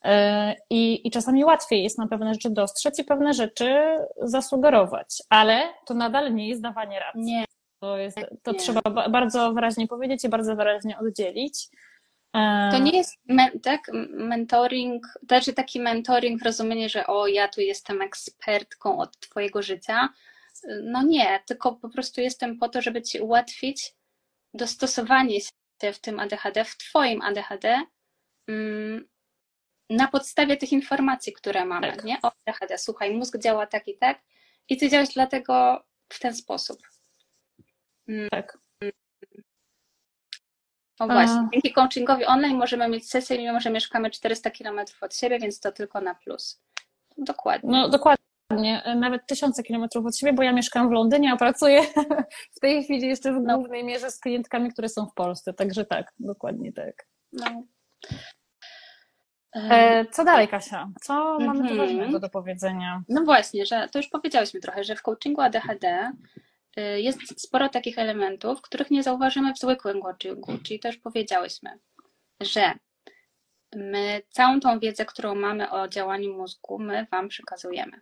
E, I, I czasami łatwiej jest na pewne rzeczy dostrzec i pewne rzeczy zasugerować, ale to nadal nie jest dawanie rad. Nie. To, jest, to nie. trzeba bardzo wyraźnie powiedzieć i bardzo wyraźnie oddzielić. E, to nie jest men, tak, mentoring, to znaczy taki mentoring w rozumieniu, że o, ja tu jestem ekspertką od Twojego życia. No nie, tylko po prostu jestem po to, żeby Ci ułatwić dostosowanie się w tym ADHD, w Twoim ADHD, mm, na podstawie tych informacji, które mamy, tak. nie? O ADHD, słuchaj, mózg działa tak i tak i Ty działasz dlatego w ten sposób. Mm. Tak. O właśnie, A... dzięki coachingowi online możemy mieć sesję, mimo że mieszkamy 400 km od siebie, więc to tylko na plus. Dokładnie. No dokładnie. Nawet tysiące kilometrów od siebie, bo ja mieszkam w Londynie, a pracuję w tej chwili jeszcze w no. głównej mierze z klientkami, które są w Polsce. Także tak, dokładnie tak. No. E, co dalej, Kasia? Co mamy mhm. ważnego do powiedzenia? No właśnie, że to już powiedziałyśmy trochę, że w coachingu ADHD Y, jest sporo takich elementów, których nie zauważymy w zwykłym coachingu, czyli też powiedziałyśmy, że my całą tą wiedzę, którą mamy o działaniu mózgu, my Wam przekazujemy.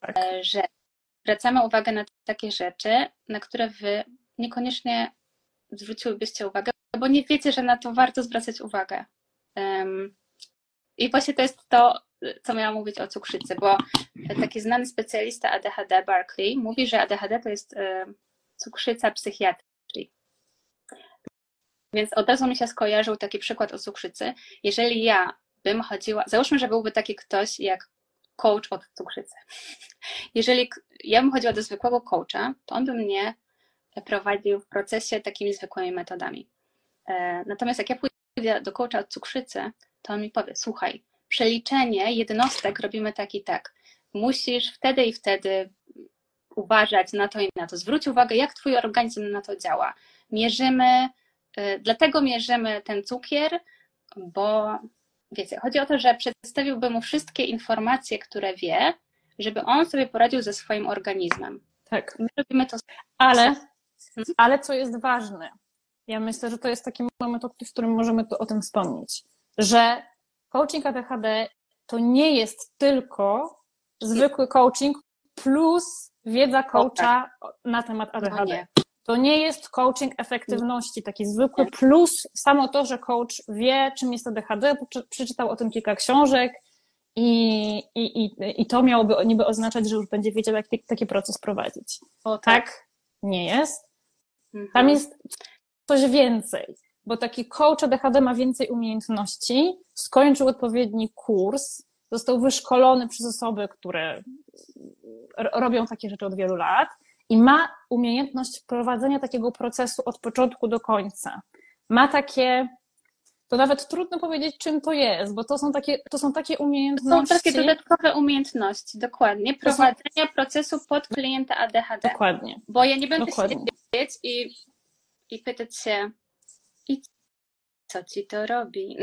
Tak. E, że zwracamy uwagę na takie rzeczy, na które Wy niekoniecznie zwróciłybyście uwagę, bo nie wiecie, że na to warto zwracać uwagę. I właśnie to jest to, co miałam mówić o cukrzycy, bo taki znany specjalista ADHD Barkley mówi, że ADHD to jest e, cukrzyca psychiatrii. Więc od razu mi się skojarzył taki przykład o cukrzycy. Jeżeli ja bym chodziła, załóżmy, że byłby taki ktoś jak coach od cukrzycy. Jeżeli ja bym chodziła do zwykłego coacha, to on by mnie prowadził w procesie takimi zwykłymi metodami. E, natomiast jak ja pójdę do coacha od cukrzycy, to on mi powie, słuchaj, przeliczenie jednostek robimy tak i tak. Musisz wtedy i wtedy uważać na to i na to. Zwróć uwagę, jak Twój organizm na to działa. Mierzymy, y, dlatego mierzymy ten cukier, bo wiecie, chodzi o to, że przedstawiłby mu wszystkie informacje, które wie, żeby on sobie poradził ze swoim organizmem. Tak. My robimy to. Ale, mhm. ale co jest ważne, ja myślę, że to jest taki moment, w którym możemy tu o tym wspomnieć, że coaching ADHD to nie jest tylko zwykły coaching plus wiedza coacha na temat ADHD. No to nie jest coaching efektywności, taki zwykły plus samo to, że coach wie, czym jest ADHD, przeczytał o tym kilka książek i, i, i, i to miałoby niby oznaczać, że już będzie wiedział, jak taki proces prowadzić. O, tak. tak nie jest. Tam mhm. jest coś więcej bo taki coach ADHD ma więcej umiejętności, skończył odpowiedni kurs, został wyszkolony przez osoby, które robią takie rzeczy od wielu lat i ma umiejętność prowadzenia takiego procesu od początku do końca. Ma takie, to nawet trudno powiedzieć, czym to jest, bo to są takie, to są takie umiejętności. To są takie dodatkowe umiejętności, dokładnie. Prowadzenia są... procesu pod klienta ADHD. Dokładnie. Bo ja nie będę dokładnie. siedzieć i, i pytać się, i co ci to robi?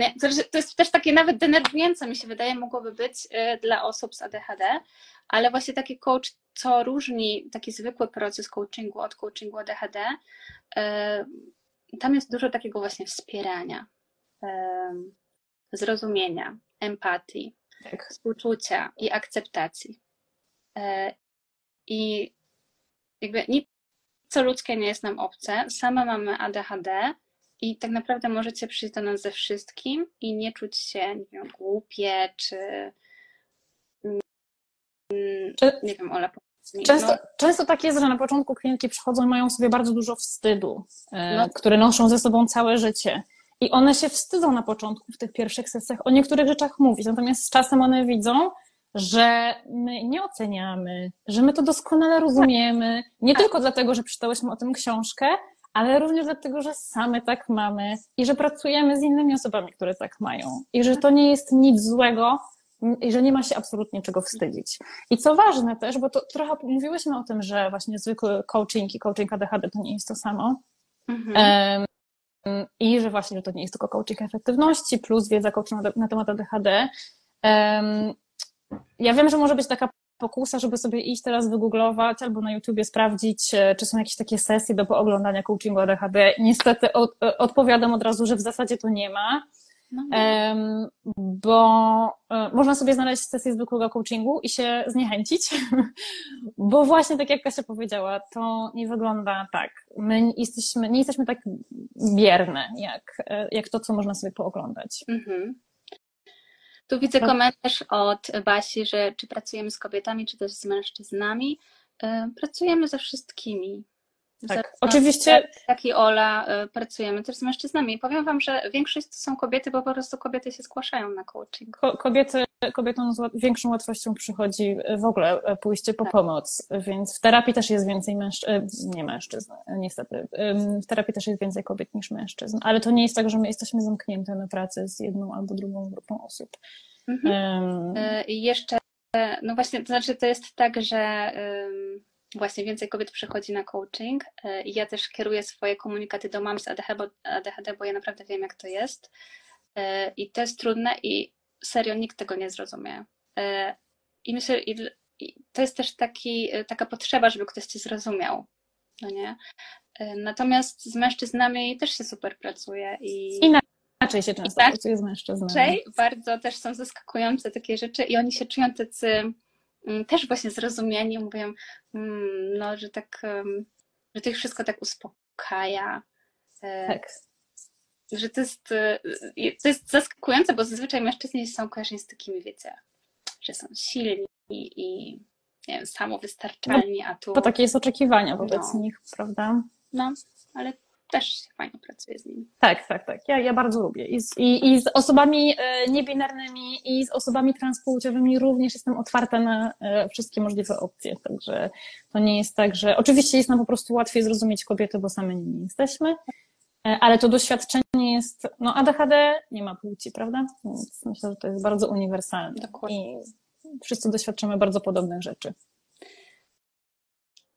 To jest też takie nawet denerwujące, mi się wydaje, mogłoby być y, dla osób z ADHD, ale właśnie taki coach, co różni taki zwykły proces coachingu od coachingu ADHD, y, tam jest dużo takiego właśnie wspierania, y, zrozumienia, empatii, tak. współczucia i akceptacji. I jakby nie co ludzkie nie jest nam obce. Same mamy ADHD i tak naprawdę możecie przyjść do nas ze wszystkim i nie czuć się, nie wiem, głupie, czy Czy- nie wiem, Ola. Często, No, często tak jest, że na początku klientki przychodzą i mają sobie bardzo dużo wstydu, e, No. które noszą ze sobą całe życie. I one się wstydzą na początku, w tych pierwszych sesjach, o niektórych rzeczach mówić. Natomiast z czasem one widzą, że my nie oceniamy, że my to doskonale rozumiemy. Nie Tak. tylko dlatego, że przeczytałyśmy o tym książkę, ale również dlatego, że same tak mamy i że pracujemy z innymi osobami, które tak mają. I że to nie jest nic złego i że nie ma się absolutnie czego wstydzić. I co ważne też, bo to trochę mówiłyśmy o tym, że właśnie zwykły coaching i coaching ADHD to nie jest to samo. mhm. Em, I że właśnie, że to nie jest tylko coaching efektywności plus wiedza coaching na, na temat ADHD. Em, Ja wiem, że może być taka pokusa, żeby sobie iść teraz wygooglować albo na YouTubie sprawdzić, e, czy są jakieś takie sesje do pooglądania coachingu ADHD. Niestety od, e, odpowiadam od razu, że w zasadzie to nie ma. No, bo e, można sobie znaleźć sesję zwykłego coachingu i się zniechęcić, bo właśnie tak jak Kasia powiedziała, to nie wygląda tak. My jesteśmy, nie jesteśmy tak bierne, jak, e, jak to, co można sobie pooglądać. Mhm. Tu widzę komentarz od Basi, że czy pracujemy z kobietami, czy też z mężczyznami. E, Pracujemy ze wszystkimi. Tak, oczywiście- Jak i Ola, e, pracujemy też z mężczyznami. I powiem Wam, że większość to są kobiety, bo po prostu kobiety się zgłaszają na coaching. Ko- Kobiety, kobietom z łat- większą łatwością przychodzi w ogóle e, pójście po Tak. pomoc, więc w terapii też jest więcej mężczyzn, nie mężczyzn, niestety. W terapii też jest więcej kobiet niż mężczyzn, ale to nie jest tak, że my jesteśmy zamknięte na pracę z jedną albo drugą grupą osób. Mhm. E, I jeszcze, no właśnie, to znaczy to jest tak, że właśnie więcej kobiet przychodzi na coaching e, i ja też kieruję swoje komunikaty do mam z ADHD, bo, ja naprawdę wiem, jak to jest. E, I to jest trudne i serio nikt tego nie zrozumie. E, I myślę, i, to jest też taki, taka potrzeba, żeby ktoś cię zrozumiał. No nie? Natomiast z mężczyznami też się super pracuje i. Inaczej się często tak? pracuje z mężczyznami. Raczej bardzo też są zaskakujące takie rzeczy i oni się czują tacy też właśnie zrozumieni, mówią, mm, no, że tak, że to ich wszystko tak uspokaja. e, Tak. Że to jest, e, to jest zaskakujące, bo zazwyczaj mężczyźni są kojarzeni z takimi, wiecie, że są silni i, nie wiem, samowystarczalni, a tu, Bo takie jest oczekiwania wobec No. nich, prawda? no, ale też się fajnie pracuje z nimi. Tak, tak, tak. Ja, ja bardzo lubię. I z, i, I z osobami e, niebinarnymi, i z osobami transpłciowymi również jestem otwarta na e, wszystkie możliwe opcje. Także to nie jest tak, że. Oczywiście jest nam po prostu łatwiej zrozumieć kobiety, bo same nimi jesteśmy, e, ale to doświadczenie jest. No, ADHD nie ma płci, prawda? Więc myślę, że to jest bardzo uniwersalne. Dokładnie. I wszyscy doświadczamy bardzo podobnych rzeczy.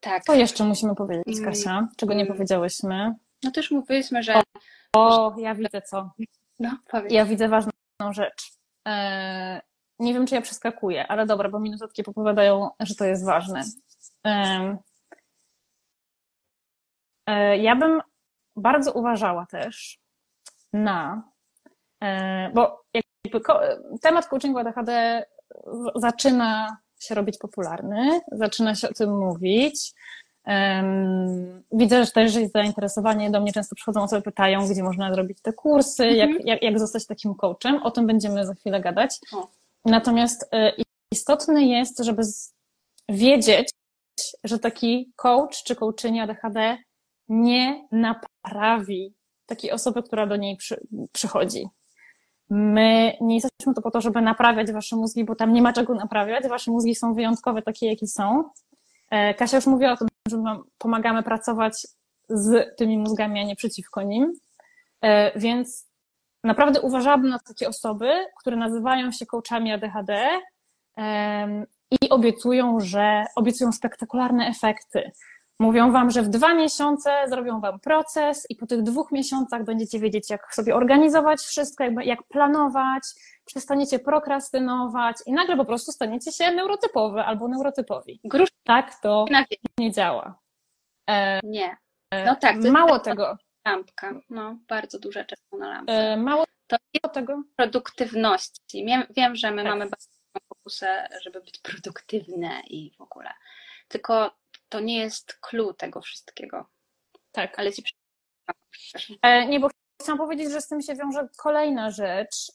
Tak. Co jeszcze musimy powiedzieć, Mm. Kasia? Czego nie Mm. powiedziałyśmy? No już mówiliśmy, że. O, ja widzę co. No, powiedz. Ja widzę ważną rzecz. E, nie wiem, czy ja przeskakuję, ale dobra, bo mi notatki popowiadają, że to jest ważne. E, ja bym bardzo uważała też na, e, bo jakby temat coachingu ADHD zaczyna się robić popularny, zaczyna się o tym mówić. Widzę że też, że jest zainteresowanie. Do mnie często przychodzą osoby, pytają, gdzie można zrobić te kursy, Mhm. jak, jak, jak zostać takim coachem. O tym będziemy za chwilę gadać. O. Natomiast e, istotne jest, żeby wiedzieć, że taki coach czy coachini ADHD nie naprawi takiej osoby, która do niej przy, przychodzi. My nie jesteśmy tu po to, żeby naprawiać wasze mózgi, bo tam nie ma czego naprawiać. Wasze mózgi są wyjątkowe, takie jakie są. E, Kasia już mówiła o tym, że wam pomagamy pracować z tymi mózgami, a nie przeciwko nim. E, Więc naprawdę uważałabym na takie osoby, które nazywają się coachami ADHD i obiecują, że obiecują spektakularne efekty. Mówią wam, że w dwa miesiące zrobią wam proces i po tych dwóch miesiącach będziecie wiedzieć, jak sobie organizować wszystko, jak planować, przestaniecie prokrastynować i nagle po prostu staniecie się neurotypowy albo neurotypowi. Grusz Tak to nie działa. E, Nie. No tak, mało tego, lampka. No, bardzo duża czerwona lampka. e, mało To jest tego, produktywności. Wiem, wiem że my Tak. mamy bardzo fokusę, żeby być produktywne i w ogóle. Tylko to nie jest clue tego wszystkiego. Tak. Ale ci e, Nie, bo chciałam powiedzieć, że z tym się wiąże kolejna rzecz,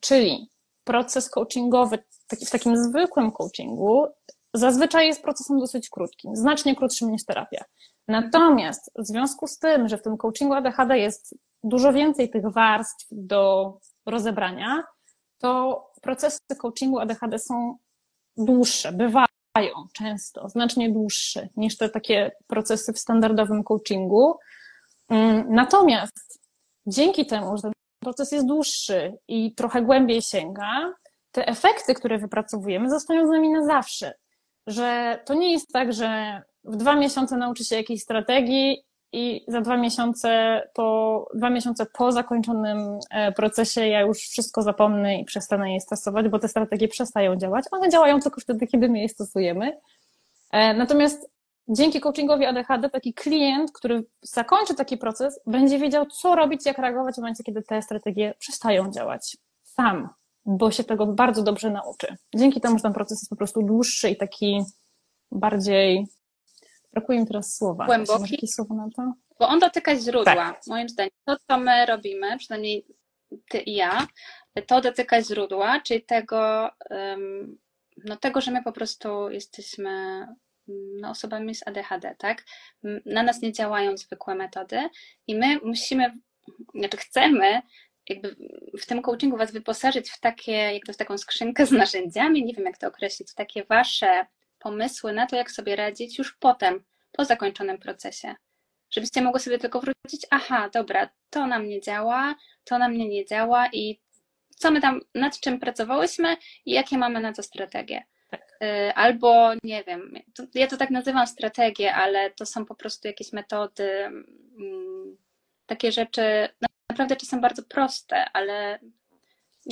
czyli proces coachingowy w takim zwykłym coachingu zazwyczaj jest procesem dosyć krótkim, znacznie krótszym niż terapia. Natomiast w związku z tym, że w tym coachingu ADHD jest dużo więcej tych warstw do rozebrania, to procesy coachingu ADHD są dłuższe, bywają często, znacznie dłuższe niż te takie procesy w standardowym coachingu. Natomiast dzięki temu, że ten proces jest dłuższy i trochę głębiej sięga, te efekty, które wypracowujemy, zostają z nami na zawsze. Że to nie jest tak, że w dwa miesiące nauczy się jakiejś strategii i za dwa miesiące po, dwa miesiące po zakończonym e, procesie ja już wszystko zapomnę i przestanę je stosować, bo te strategie przestają działać. One działają tylko wtedy, kiedy my je stosujemy. E, natomiast dzięki coachingowi ADHD taki klient, który zakończy taki proces, będzie wiedział, co robić, jak reagować w momencie, kiedy te strategie przestają działać. Sam, bo się tego bardzo dobrze nauczy. Dzięki temu, że ten proces jest po prostu dłuższy i taki bardziej Brakuje mi teraz słowa. Głęboki. Słowo na to? Bo on dotyka źródła, tak. moim zdaniem. To, co my robimy, przynajmniej ty i ja, to dotyka źródła, czyli tego, no tego, że my po prostu jesteśmy no, osobami z ADHD, tak? Na nas nie działają zwykłe metody i my musimy, znaczy chcemy jakby w tym coachingu Was wyposażyć w takie, jakby w taką skrzynkę z narzędziami, nie wiem jak to określić, w takie Wasze pomysły na to, jak sobie radzić już potem, po zakończonym procesie. Żebyście mogli sobie tylko wrócić, aha, dobra, to nam nie działa, to nam nie działa i co my tam, nad czym pracowałyśmy i jakie mamy na to strategie. Y, albo nie wiem, ja to tak nazywam strategie, ale to są po prostu jakieś metody, mm, takie rzeczy naprawdę czasem bardzo proste, ale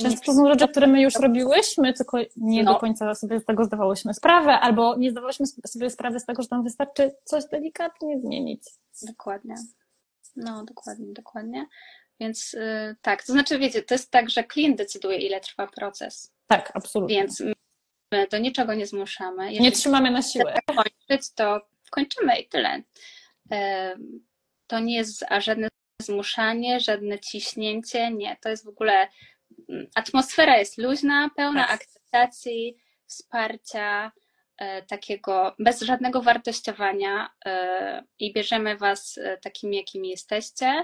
Często to są rzeczy, które my już robiłyśmy, tylko nie no. do końca sobie z tego zdawałyśmy sprawę, albo nie zdawałyśmy sobie sprawy z tego, że tam wystarczy coś delikatnie zmienić. Dokładnie. No, dokładnie, dokładnie. Więc yy, tak, to znaczy, wiecie, to jest tak, że klient decyduje, ile trwa proces. Tak, absolutnie. Więc my do niczego nie zmuszamy. Jeżeli nie trzymamy na siłę. kończyć, to kończymy i tyle. To nie jest żadne zmuszanie, żadne ciśnięcie, nie. To jest w ogóle atmosfera jest luźna, pełna tak. akceptacji, wsparcia, e, takiego bez żadnego wartościowania e, i bierzemy Was e, takimi, jakimi jesteście,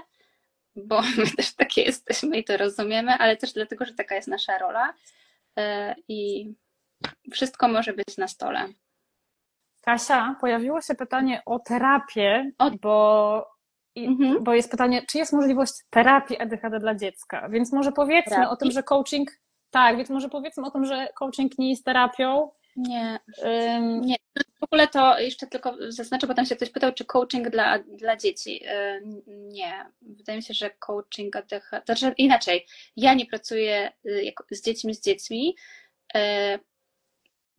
bo my też takie jesteśmy i to rozumiemy, ale też dlatego, że taka jest nasza rola i wszystko może być na stole. Kasia, pojawiło się pytanie o terapię, bo i, mhm. Bo jest pytanie, czy jest możliwość terapii ADHD dla dziecka? Więc może powiedzmy terapii? o tym, że coaching, tak, więc może powiedzmy o tym, że coaching nie jest terapią. Nie. Um, nie. W ogóle to jeszcze tylko zaznaczę, bo tam się ktoś pytał, czy coaching dla, dla dzieci. Nie. Wydaje mi się, że coaching ADHD. Znaczy inaczej. Ja nie pracuję y, z dziećmi z dziećmi.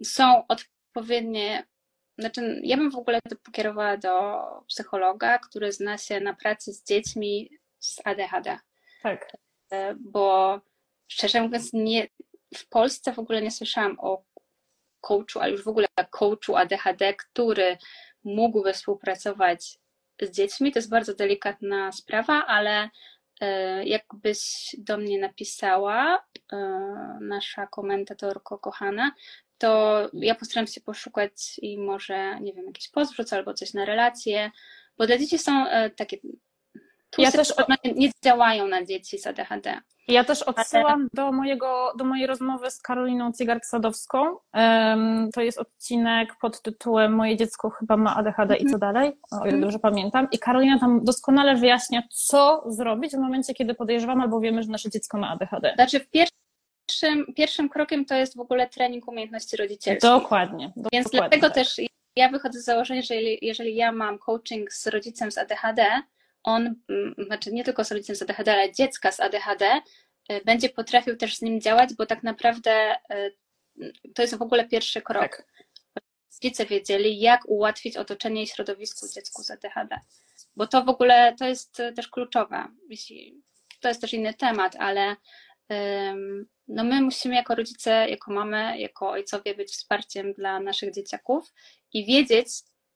Są odpowiednie znaczy, ja bym w ogóle to pokierowała do psychologa, który zna się na pracy z dziećmi z ADHD. Tak. E, bo szczerze mówiąc, nie, w Polsce w ogóle nie słyszałam o coachu, ale już w ogóle coachu ADHD, który mógłby współpracować z dziećmi. To jest bardzo delikatna sprawa, ale e, jakbyś do mnie napisała, e, nasza komentatorko kochana, to ja postaram się poszukać i może, nie wiem, jakiś wrzucę albo coś na relacje, bo dla dzieci są e, takie ja też nie działają na dzieci z ADHD. Ja też odsyłam do, mojego, do mojej rozmowy z Karoliną Cygart-Sadowską. To jest odcinek pod tytułem Moje dziecko chyba ma ADHD i co mhm. dalej, o ile mhm. dobrze pamiętam. I Karolina tam doskonale wyjaśnia, co zrobić w momencie, kiedy podejrzewam albo wiemy, że nasze dziecko ma ADHD. Znaczy w pierwszym pierwszym, pierwszym krokiem to jest w ogóle trening umiejętności rodzicielskich. Dokładnie. Więc dokładnie dlatego tak. też ja wychodzę z założenia, że jeżeli, jeżeli ja mam coaching z rodzicem z ADHD, on, mm, znaczy nie tylko z rodzicem z ADHD, ale dziecka z ADHD, y, będzie potrafił też z nim działać, bo tak naprawdę y, to jest w ogóle pierwszy krok. Tak. Rodzice wiedzieli, jak ułatwić otoczenie i środowisku dziecku z ADHD. Bo to w ogóle to jest też kluczowe. To jest też inny temat, ale no my musimy jako rodzice, jako mamy, jako ojcowie być wsparciem dla naszych dzieciaków i wiedzieć,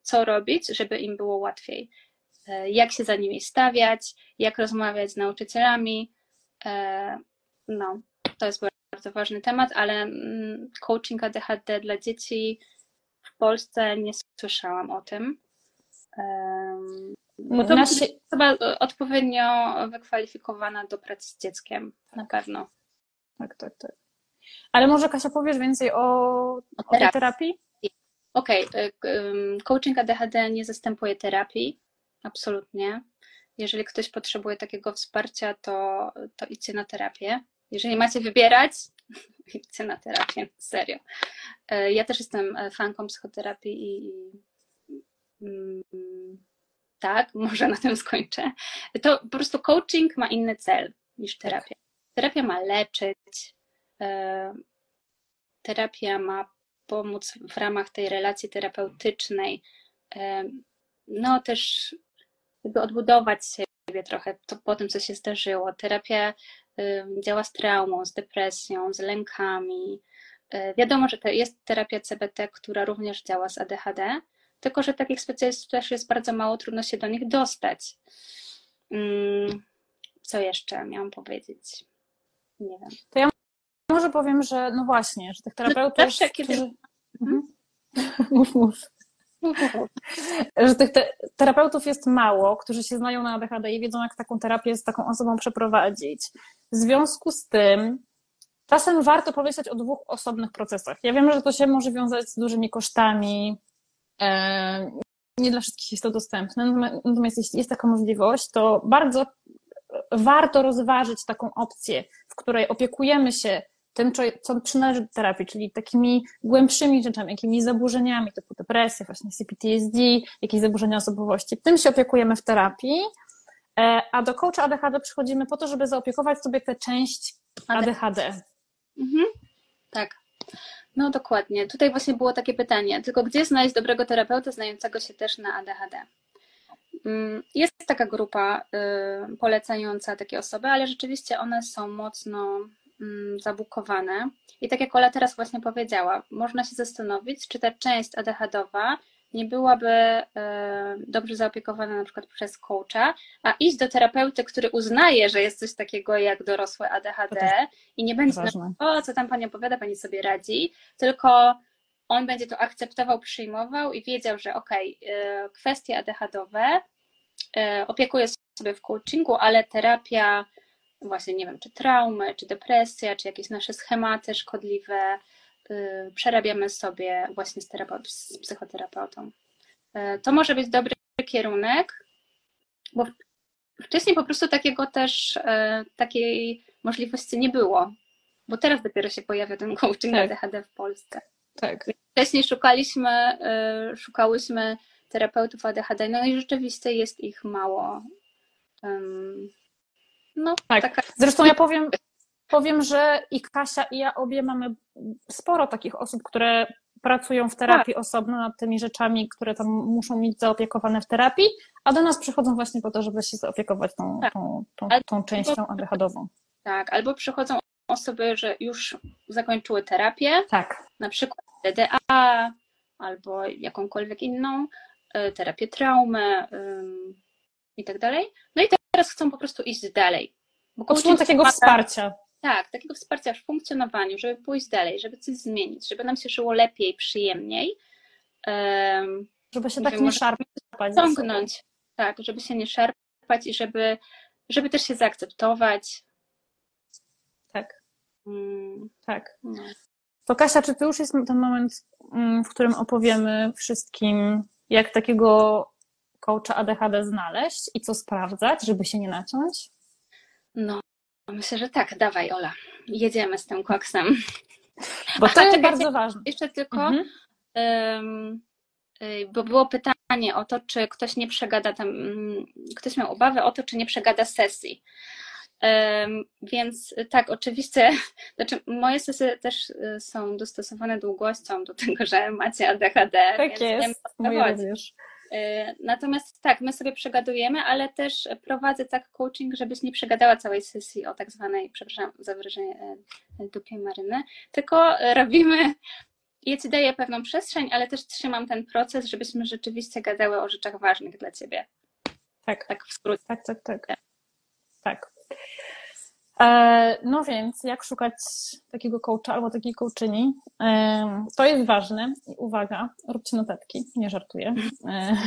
co robić, żeby im było łatwiej. E, jak się za nimi stawiać, jak rozmawiać z nauczycielami. E, no, to jest bardzo ważny temat, ale mm, coaching ADHD dla dzieci w Polsce nie słyszałam o tym. No to Nasi... osoba odpowiednio wykwalifikowana do pracy z dzieckiem, na pewno. Tak, tak, tak. Ale może Kasia powiesz więcej o, o tej terapii? Okej, okay. coaching ADHD nie zastępuje terapii, absolutnie. Jeżeli ktoś potrzebuje takiego wsparcia, to, to idźcie na terapię. Jeżeli macie wybierać, idźcie na terapię, serio. E, ja też jestem e, fanką psychoterapii i, mm, tak, może na tym skończę. To po prostu coaching ma inny cel niż terapia. Terapia ma leczyć, e, terapia ma pomóc w ramach tej relacji terapeutycznej, no też jakby odbudować siebie trochę to, po tym, co się zdarzyło. Terapia działa z traumą, z depresją, z lękami. E, wiadomo, że to jest terapia CBT, która również działa z ADHD, tylko że takich specjalistów też jest bardzo mało, trudno się do nich dostać. Mm, co jeszcze miałam powiedzieć? Nie wiem. To ja może powiem, że no właśnie, że tych terapeutów. Zawsze, kiedy... którzy... mhm. mów, mów. że tych te terapeutów jest mało, którzy się znają na ADHD i wiedzą, jak taką terapię z taką osobą przeprowadzić. W związku z tym czasem warto pomyśleć o dwóch osobnych procesach. Ja wiem, że to się może wiązać z dużymi kosztami, e, nie dla wszystkich jest to dostępne, natomiast jeśli jest taka możliwość, to bardzo warto rozważyć taką opcję, której opiekujemy się tym, co przynależy do terapii, czyli takimi głębszymi rzeczami, jakimiś zaburzeniami typu depresja, właśnie CPTSD, jakieś zaburzenia osobowości. Tym się opiekujemy w terapii, e, a do coacha ADHD przychodzimy po to, żeby zaopiekować sobie tę część ADHD. Mhm. Tak. No dokładnie. Tutaj właśnie było takie pytanie, tylko gdzie znaleźć dobrego terapeuta znającego się też na ADHD? Mm, jest taka grupa y, polecająca takie osoby, ale rzeczywiście one są mocno Mm, zabukowane. I tak jak Ola teraz właśnie powiedziała, można się zastanowić, czy ta część ADHD-owa nie byłaby e, dobrze zaopiekowana na przykład przez coacha, a iść do terapeuty, który uznaje, że jest coś takiego jak dorosłe ADHD i nie będzie, o co tam pani opowiada, pani sobie radzi, tylko on będzie to akceptował, przyjmował i wiedział, że okej, okay, kwestie ADHD-owe e, opiekuje sobie w coachingu, ale terapia właśnie, nie wiem, czy traumy, czy depresja, czy jakieś nasze schematy szkodliwe, yy, przerabiamy sobie właśnie z, terapeut, z psychoterapeutą. Yy, to może być dobry kierunek, bo wcześniej po prostu takiego też, yy, takiej możliwości nie było, bo teraz dopiero się pojawia ten coaching tak. ADHD w Polsce. Tak. Wcześniej szukaliśmy, y, szukałyśmy terapeutów ADHD, no i rzeczywiście jest ich mało. No, tak. Taka... Zresztą ja powiem, powiem, że i Kasia, i ja obie mamy sporo takich osób, które pracują w terapii tak. osobno nad tymi rzeczami, które tam muszą mieć zaopiekowane w terapii, a do nas przychodzą właśnie po to, żeby się zaopiekować tą, tak. tą, tą, tą częścią ADHD-ową. Tak, albo przychodzą osoby, że już zakończyły terapię, tak. na przykład DDA albo jakąkolwiek inną, terapię traumy i tak dalej. No i teraz chcą po prostu iść dalej. Bo Potrzebują takiego wsparcia. Tak, takiego wsparcia w funkcjonowaniu, żeby pójść dalej, żeby coś zmienić, żeby nam się żyło lepiej, przyjemniej. Żeby się tak nie szarpać. Ciągnąć, tak, żeby się nie szarpać i żeby, żeby też się zaakceptować. Tak. Hmm. Tak. No. To Kasia, czy to już jest ten moment, mm, w którym opowiemy wszystkim, jak takiego coacha ADHD znaleźć i co sprawdzać, żeby się nie naciąć? No, myślę, że tak. Dawaj, Ola. Jedziemy z tym koksem. Bo to jest bardzo ważne. Jeszcze tylko, mhm. um, bo było pytanie o to, czy ktoś nie przegada tam, mm, ktoś miał obawę o to, czy nie przegada sesji. Więc tak, oczywiście, znaczy moje sesje też y, są dostosowane długością do tego, że macie ADHD. Tak jest, moje również. E, natomiast tak, my sobie przegadujemy, ale też prowadzę tak coaching, żebyś nie przegadała całej sesji o tak zwanej, przepraszam za wyrażenie, e, dupie maryny, tylko robimy ja ci daję pewną przestrzeń, ale też trzymam ten proces, żebyśmy rzeczywiście gadały o rzeczach ważnych dla ciebie. Tak. Tak w skrócie. Tak, tak, tak. Tak. E, no więc, jak szukać takiego coacha albo takiej coachini? E, to jest ważne. Uwaga, róbcie notatki, nie żartuję. E,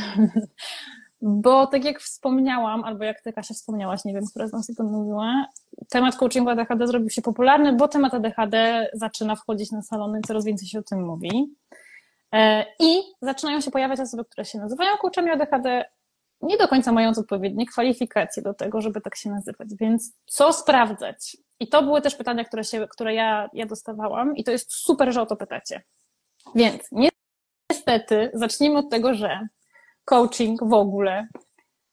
bo tak jak wspomniałam, albo jak ty Kasia wspomniałaś, nie wiem, która z nas o tym mówiła, temat coachingu ADHD zrobił się popularny, bo temat ADHD zaczyna wchodzić na salony, coraz więcej się o tym mówi. I zaczynają się pojawiać osoby, które się nazywają coachami ADHD, nie do końca mając odpowiednie kwalifikacje do tego, żeby tak się nazywać. Więc co sprawdzać? I to były też pytania, które, się, które ja, ja dostawałam, i to jest super, że o to pytacie. Więc niestety zacznijmy od tego, że coaching w ogóle,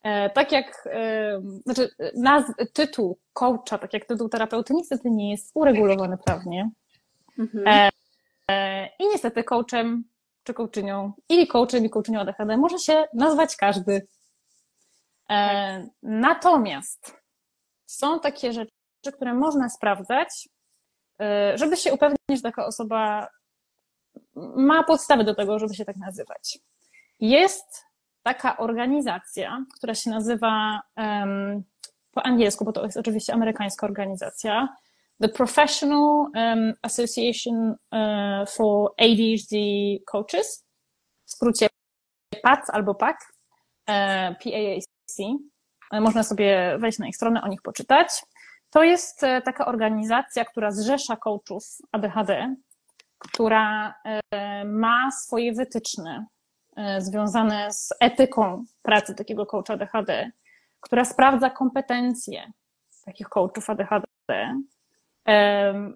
e, tak jak, e, znaczy nazw, tytuł coacha, tak jak tytuł terapeuty, niestety nie jest uregulowany prawnie. Mhm. E, e I niestety coachem czy coachinią, ili coachem i coachinią ADHD może się nazwać każdy. E, natomiast są takie rzeczy, które można sprawdzać, e, żeby się upewnić, że taka osoba ma podstawy do tego, żeby się tak nazywać. Jest taka organizacja, która się nazywa po angielsku, bo to jest oczywiście amerykańska organizacja, The Professional Association uh, for ADHD Coaches, w skrócie PAC albo PAC, uh, PAAC. Można sobie wejść na ich stronę, o nich poczytać. To jest e, taka organizacja, która zrzesza coachów ADHD, która e, ma swoje wytyczne e, związane z etyką pracy takiego coacha ADHD, która sprawdza kompetencje takich coachów ADHD.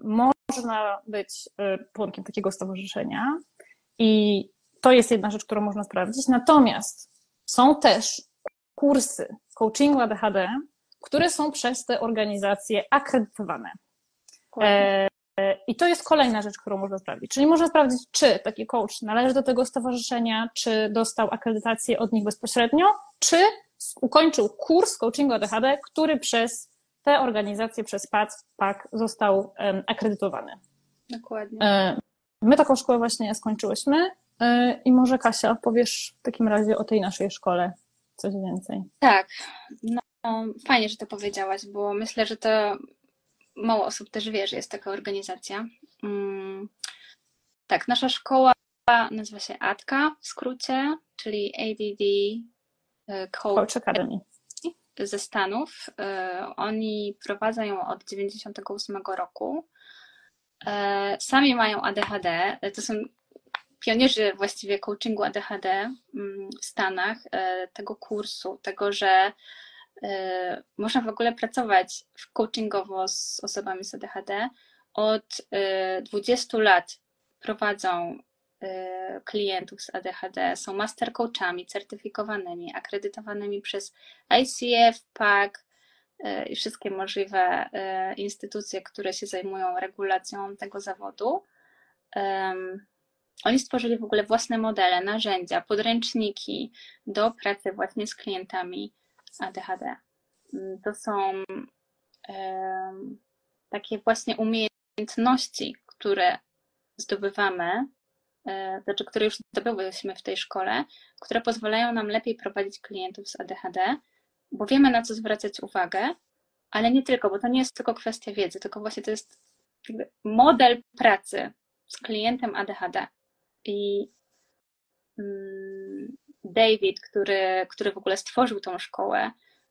Można być członkiem takiego stowarzyszenia i to jest jedna rzecz, którą można sprawdzić. Natomiast są też kursy coachingu ADHD, które są przez te organizacje akredytowane. E, I to jest kolejna rzecz, którą można sprawdzić. Czyli można sprawdzić, czy taki coach należy do tego stowarzyszenia, czy dostał akredytację od nich bezpośrednio, czy ukończył kurs coachingu ADHD, który przez te organizacje, przez PAC, PAK został akredytowany. Dokładnie. E, my taką szkołę właśnie skończyłyśmy e, i może Kasia powiesz w takim razie o tej naszej szkole coś więcej. Tak, no fajnie, że to powiedziałaś, bo myślę, że to mało osób też wie, że jest taka organizacja. Mm, tak, nasza szkoła nazywa się ATKA w skrócie, czyli ADD e, Coach Academy ze Stanów. E, oni prowadzą ją od 98 roku. E, sami mają ADHD. To są pionierzy właściwie coachingu ADHD mm, w Stanach, e, tego kursu, tego, że e, można w ogóle pracować coachingowo z osobami z ADHD. Od 20 e, lat prowadzą klientów z ADHD, są master coachami certyfikowanymi, akredytowanymi przez ICF, PAC i wszystkie możliwe instytucje, które się zajmują regulacją tego zawodu. Oni stworzyli w ogóle własne modele, narzędzia, podręczniki do pracy właśnie z klientami ADHD. Mm, to są takie właśnie umiejętności, które zdobywamy, e, znaczy, które już zdobyłyśmy w tej szkole, które pozwalają nam lepiej prowadzić klientów z ADHD, bo wiemy na co zwracać uwagę, ale nie tylko, bo to nie jest tylko kwestia wiedzy, tylko właśnie to jest model pracy z klientem ADHD. I mm, David, który, który w ogóle stworzył tą szkołę,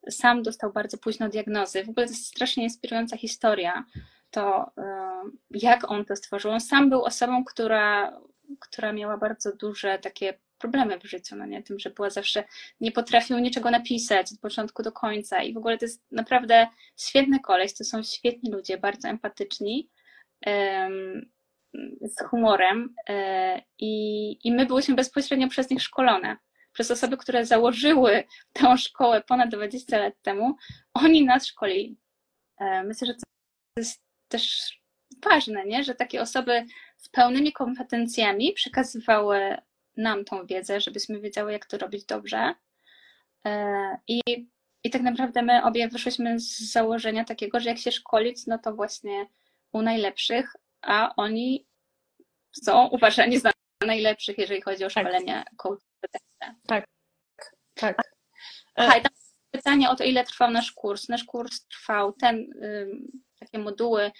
sam dostał bardzo późno diagnozy. W ogóle to jest strasznie inspirująca historia, to y, jak on to stworzył. On sam był osobą, która, która miała bardzo duże takie problemy w życiu, no nie? Tym, że była zawsze, nie potrafił niczego napisać od początku do końca i w ogóle to jest naprawdę świetny koleś, to są świetni ludzie, bardzo empatyczni z humorem e, i, i my byliśmy bezpośrednio przez nich szkolone. Przez osoby, które założyły tę szkołę ponad 20 lat temu, oni nas szkolili. E, myślę, że to jest też ważne, nie? że takie osoby z pełnymi kompetencjami przekazywały nam tą wiedzę, żebyśmy wiedziały, jak to robić dobrze. E, I, I tak naprawdę my obie wyszłyśmy z założenia takiego, że jak się szkolić, no to właśnie u najlepszych, a oni są uważani za najlepszych, jeżeli chodzi o tak. szkolenie tak. coaching. Tak, tak. Aha, pytanie o to, ile trwał nasz kurs. Nasz kurs trwał, ten, takie moduły y,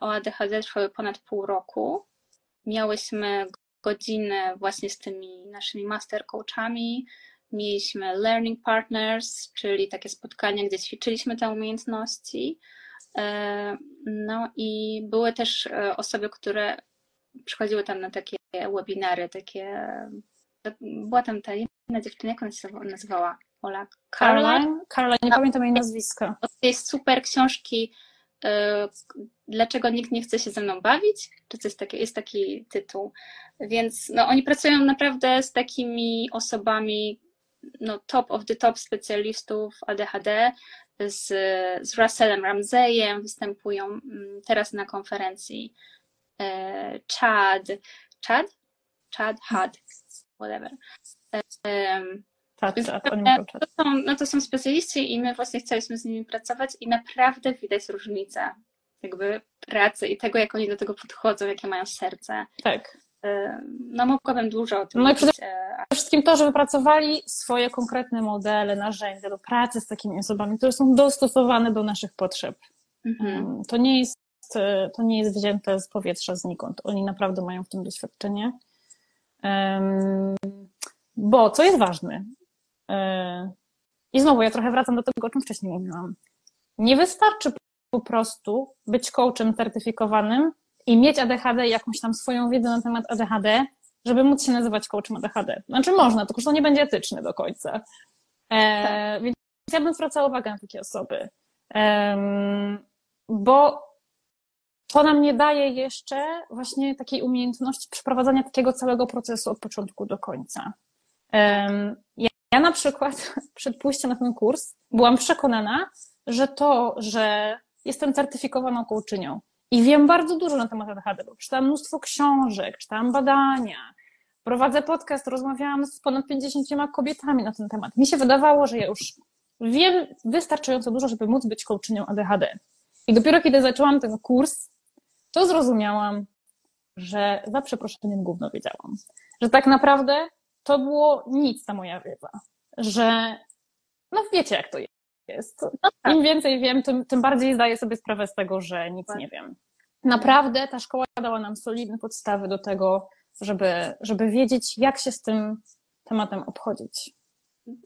o ADHD trwały ponad pół roku. Miałyśmy godziny właśnie z tymi naszymi master coachami, mieliśmy learning partners, czyli takie spotkania, gdzie ćwiczyliśmy te umiejętności. E, no i były też e, osoby, które przychodziły tam na takie webinary, takie. Była tam ta jedna dziewczyna, jak ona się nazywała? Ola Caroline? Caroline, nie pamiętam jej nazwiska. Od tej super książki e, Dlaczego nikt nie chce się ze mną bawić? Czy coś takiego? Jest taki tytuł. Więc no, oni pracują naprawdę z takimi osobami, no, top of the top specjalistów ADHD, z, z Russellem Ramseyem, występują mm, teraz na konferencji e, Chad, Chad? Chad, Had, whatever. Tak, tak, to, są, no to są specjaliści i my właśnie chcieliśmy z nimi pracować i naprawdę widać różnicę jakby pracy i tego, jak oni do tego podchodzą, jakie mają serce. Tak. No mogłabym dużo o tym No mówić. i przede wszystkim to, że wypracowali swoje konkretne modele, narzędzia do pracy z takimi osobami, które są dostosowane do naszych potrzeb. Mhm. To, nie jest, e, to nie jest wzięte z powietrza znikąd. Oni naprawdę mają w tym doświadczenie. Bo co jest ważne, e, i znowu ja trochę wracam do tego, o czym wcześniej mówiłam. Nie wystarczy po prostu być coachem certyfikowanym i mieć ADHD i jakąś tam swoją wiedzę na temat ADHD, żeby móc się nazywać coachem ADHD. Znaczy można, tylko że to nie będzie etyczne do końca. E, tak. Więc ja bym zwracała uwagę na takie osoby. E, bo to nam nie daje jeszcze właśnie takiej umiejętności przeprowadzania takiego całego procesu od początku do końca. E, ja, ja na przykład przed pójściem na ten kurs byłam przekonana, że to, że jestem certyfikowaną coachinią i wiem bardzo dużo na temat ADHD, bo czytałam mnóstwo książek, czytałam badania, prowadzę podcast, rozmawiałam z ponad 50 kobietami na ten temat. Mi się wydawało, że ja już wiem wystarczająco dużo, żeby móc być coachinią ADHD. I dopiero kiedy zaczęłam ten kurs, to zrozumiałam, że za przeproszeniem gówno wiedziałam. Że tak naprawdę to było nic ta moja wiedza. Że no wiecie jak to jest tak. Im więcej wiem, tym, tym bardziej zdaję sobie sprawę z tego, że nic nie wiem. Naprawdę ta szkoła dała nam solidne podstawy do tego, żeby, żeby wiedzieć, jak się z tym tematem obchodzić.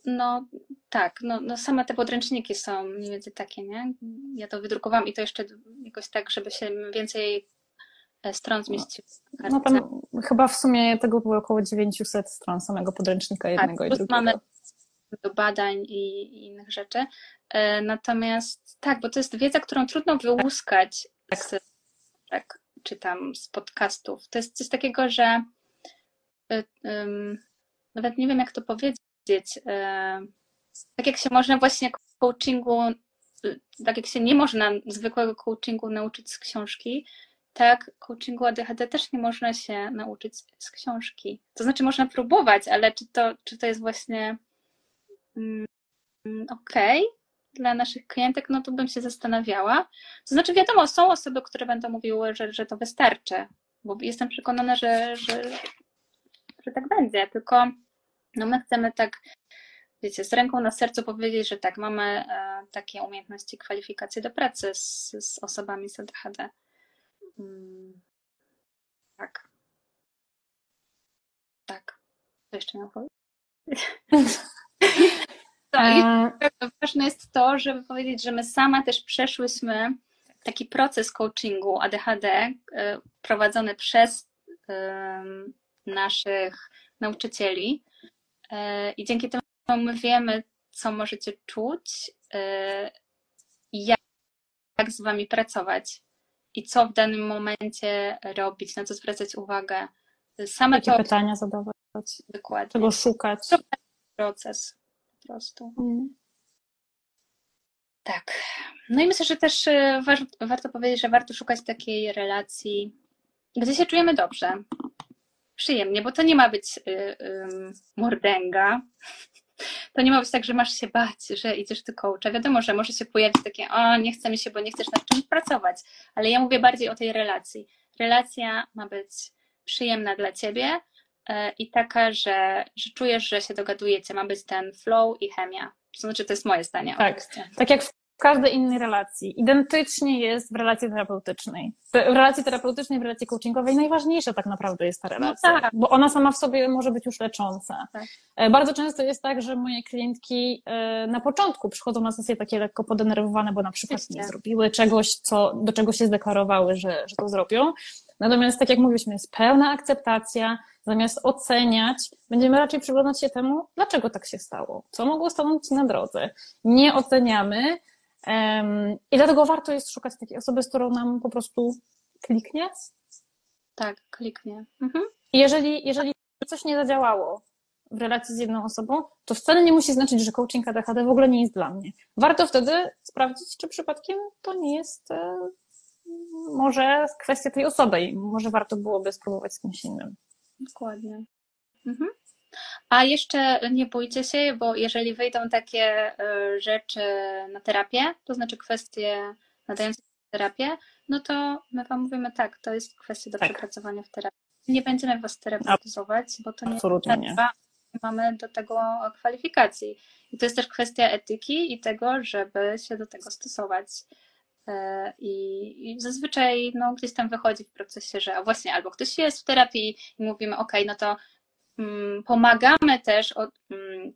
No tak, no, no same te podręczniki są mniej więcej takie, nie? Ja to wydrukowałam i to jeszcze jakoś tak, żeby się więcej e, stron zmieściło. No tam chyba w sumie tego było około 900 stron samego podręcznika tak, jednego tak, i drugiego. Mamy do badań i, i innych rzeczy. E, natomiast tak, bo to jest wiedza, którą trudno wyłuskać tak. z, tak, czy tam z podcastów. To jest coś takiego, że um, nawet nie wiem, jak to powiedzieć. Um, tak jak się można właśnie coachingu, tak jak się nie można zwykłego coachingu nauczyć z książki, tak coachingu ADHD też nie można się nauczyć z książki. To znaczy można próbować, ale czy to, czy to jest właśnie okej, okay, dla naszych klientek, no to bym się zastanawiała. To znaczy, wiadomo, są osoby, które będą mówiły, że, że to wystarczy, bo jestem przekonana, że, że, że tak będzie, tylko no my chcemy tak, wiecie, z ręką na sercu powiedzieć, że tak, mamy e, takie umiejętności, kwalifikacje do pracy z, z osobami z ADHD. Hmm. Tak. Tak. Co jeszcze miał powiedzieć? To, ważne jest to, żeby powiedzieć, że my same też przeszłyśmy taki proces coachingu ADHD e, prowadzony przez naszych nauczycieli e, i dzięki temu my wiemy, co możecie czuć e, i jak, jak z wami pracować i co w danym momencie robić, na co zwracać uwagę. Same Jakie to... pytania zadawać, Dokładnie. czego szukać. Proces prostu. Mm. Tak. No i myślę, że też e, warto, powiedzieć, że warto szukać takiej relacji, gdzie się czujemy dobrze, przyjemnie, bo to nie ma być y, y, mordęga. To nie ma być tak, że masz się bać, że idziesz do coacha. Wiadomo, że może się pojawić takie, o, nie chce mi się, bo nie chcesz nad czymś pracować. Ale ja mówię bardziej o tej relacji. Relacja ma być przyjemna dla ciebie i taka, że, że czujesz, że się dogadujecie. Ma być ten flow i chemia. To znaczy, to jest moje zdanie. Tak, oczywiście. tak jak w każdej innej relacji. Identycznie jest w relacji terapeutycznej. W relacji terapeutycznej, w relacji coachingowej najważniejsza tak naprawdę jest ta no relacja, no tak. bo ona sama w sobie może być już lecząca. Tak. E, bardzo często jest tak, że moje klientki e, na początku przychodzą na sesję takie lekko podenerwowane, bo na przykład nie zrobiły czegoś, co, do czego się zdeklarowały, że, że to zrobią. Natomiast, tak jak mówiliśmy, jest pełna akceptacja, zamiast oceniać, będziemy raczej przyglądać się temu, dlaczego tak się stało, co mogło stanąć na drodze. Nie oceniamy, i dlatego warto jest szukać takiej osoby, z którą nam po prostu kliknie. Tak, kliknie. Mhm. I jeżeli, jeżeli coś nie zadziałało w relacji z jedną osobą, to wcale nie musi znaczyć, że coaching ADHD w ogóle nie jest dla mnie. Warto wtedy sprawdzić, czy przypadkiem to nie jest e, może kwestia tej osoby i może warto byłoby spróbować z kimś innym. Dokładnie. Mhm. A jeszcze nie bójcie się, bo jeżeli wyjdą takie e, rzeczy na terapię, to znaczy kwestie nadające terapię, no to my Wam mówimy tak, to jest kwestia do tak. przepracowania w terapii. Nie będziemy Was terapeutyzować, bo to nie Absolutnie nie. mamy do tego kwalifikacji. I to jest też kwestia etyki i tego, żeby się do tego stosować. E, I, I, zazwyczaj no, gdzieś tam wychodzi w procesie, że właśnie albo ktoś jest w terapii i mówimy, ok, no to Mm, pomagamy też, od, mm,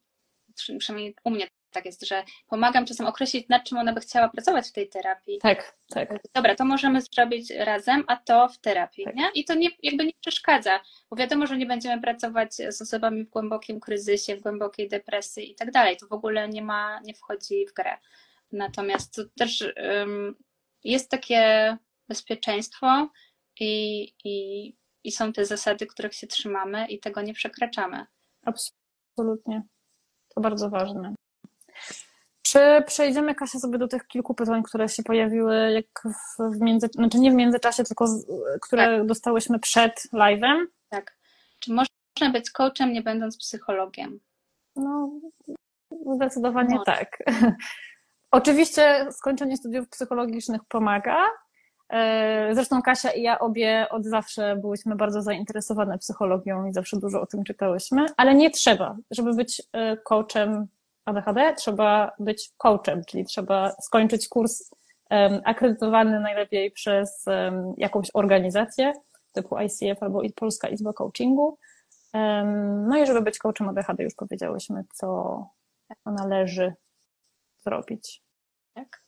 przynajmniej u mnie tak jest, że pomagam czasem określić, nad czym ona by chciała pracować w tej terapii. Tak, tak. Dobra, to możemy zrobić razem, a to w terapii, tak. nie? I to nie, jakby nie przeszkadza, bo wiadomo, że nie będziemy pracować z osobami w głębokim kryzysie, w głębokiej depresji i tak dalej. To w ogóle nie ma, nie wchodzi w grę. Natomiast to też um, jest takie bezpieczeństwo i, i i są te zasady, których się trzymamy i tego nie przekraczamy. Absolutnie. To bardzo ważne. Czy przejdziemy, Kasia, sobie do tych kilku pytań, które się pojawiły jak w, między... znaczy nie w międzyczasie, tylko z, które tak. dostałyśmy przed live'em? Tak. Czy można być coachem, nie będąc psychologiem? No, zdecydowanie no. tak. Oczywiście skończenie studiów psychologicznych pomaga, E, zresztą Kasia i ja obie od zawsze byłyśmy bardzo zainteresowane psychologią i zawsze dużo o tym czytałyśmy, ale nie trzeba. Żeby być e, coachem ADHD, trzeba być coachem, czyli trzeba skończyć kurs akredytowany najlepiej przez jakąś organizację typu ICF albo Polska Izba Coachingu. No i żeby być coachem ADHD już powiedziałyśmy, co należy zrobić. Tak.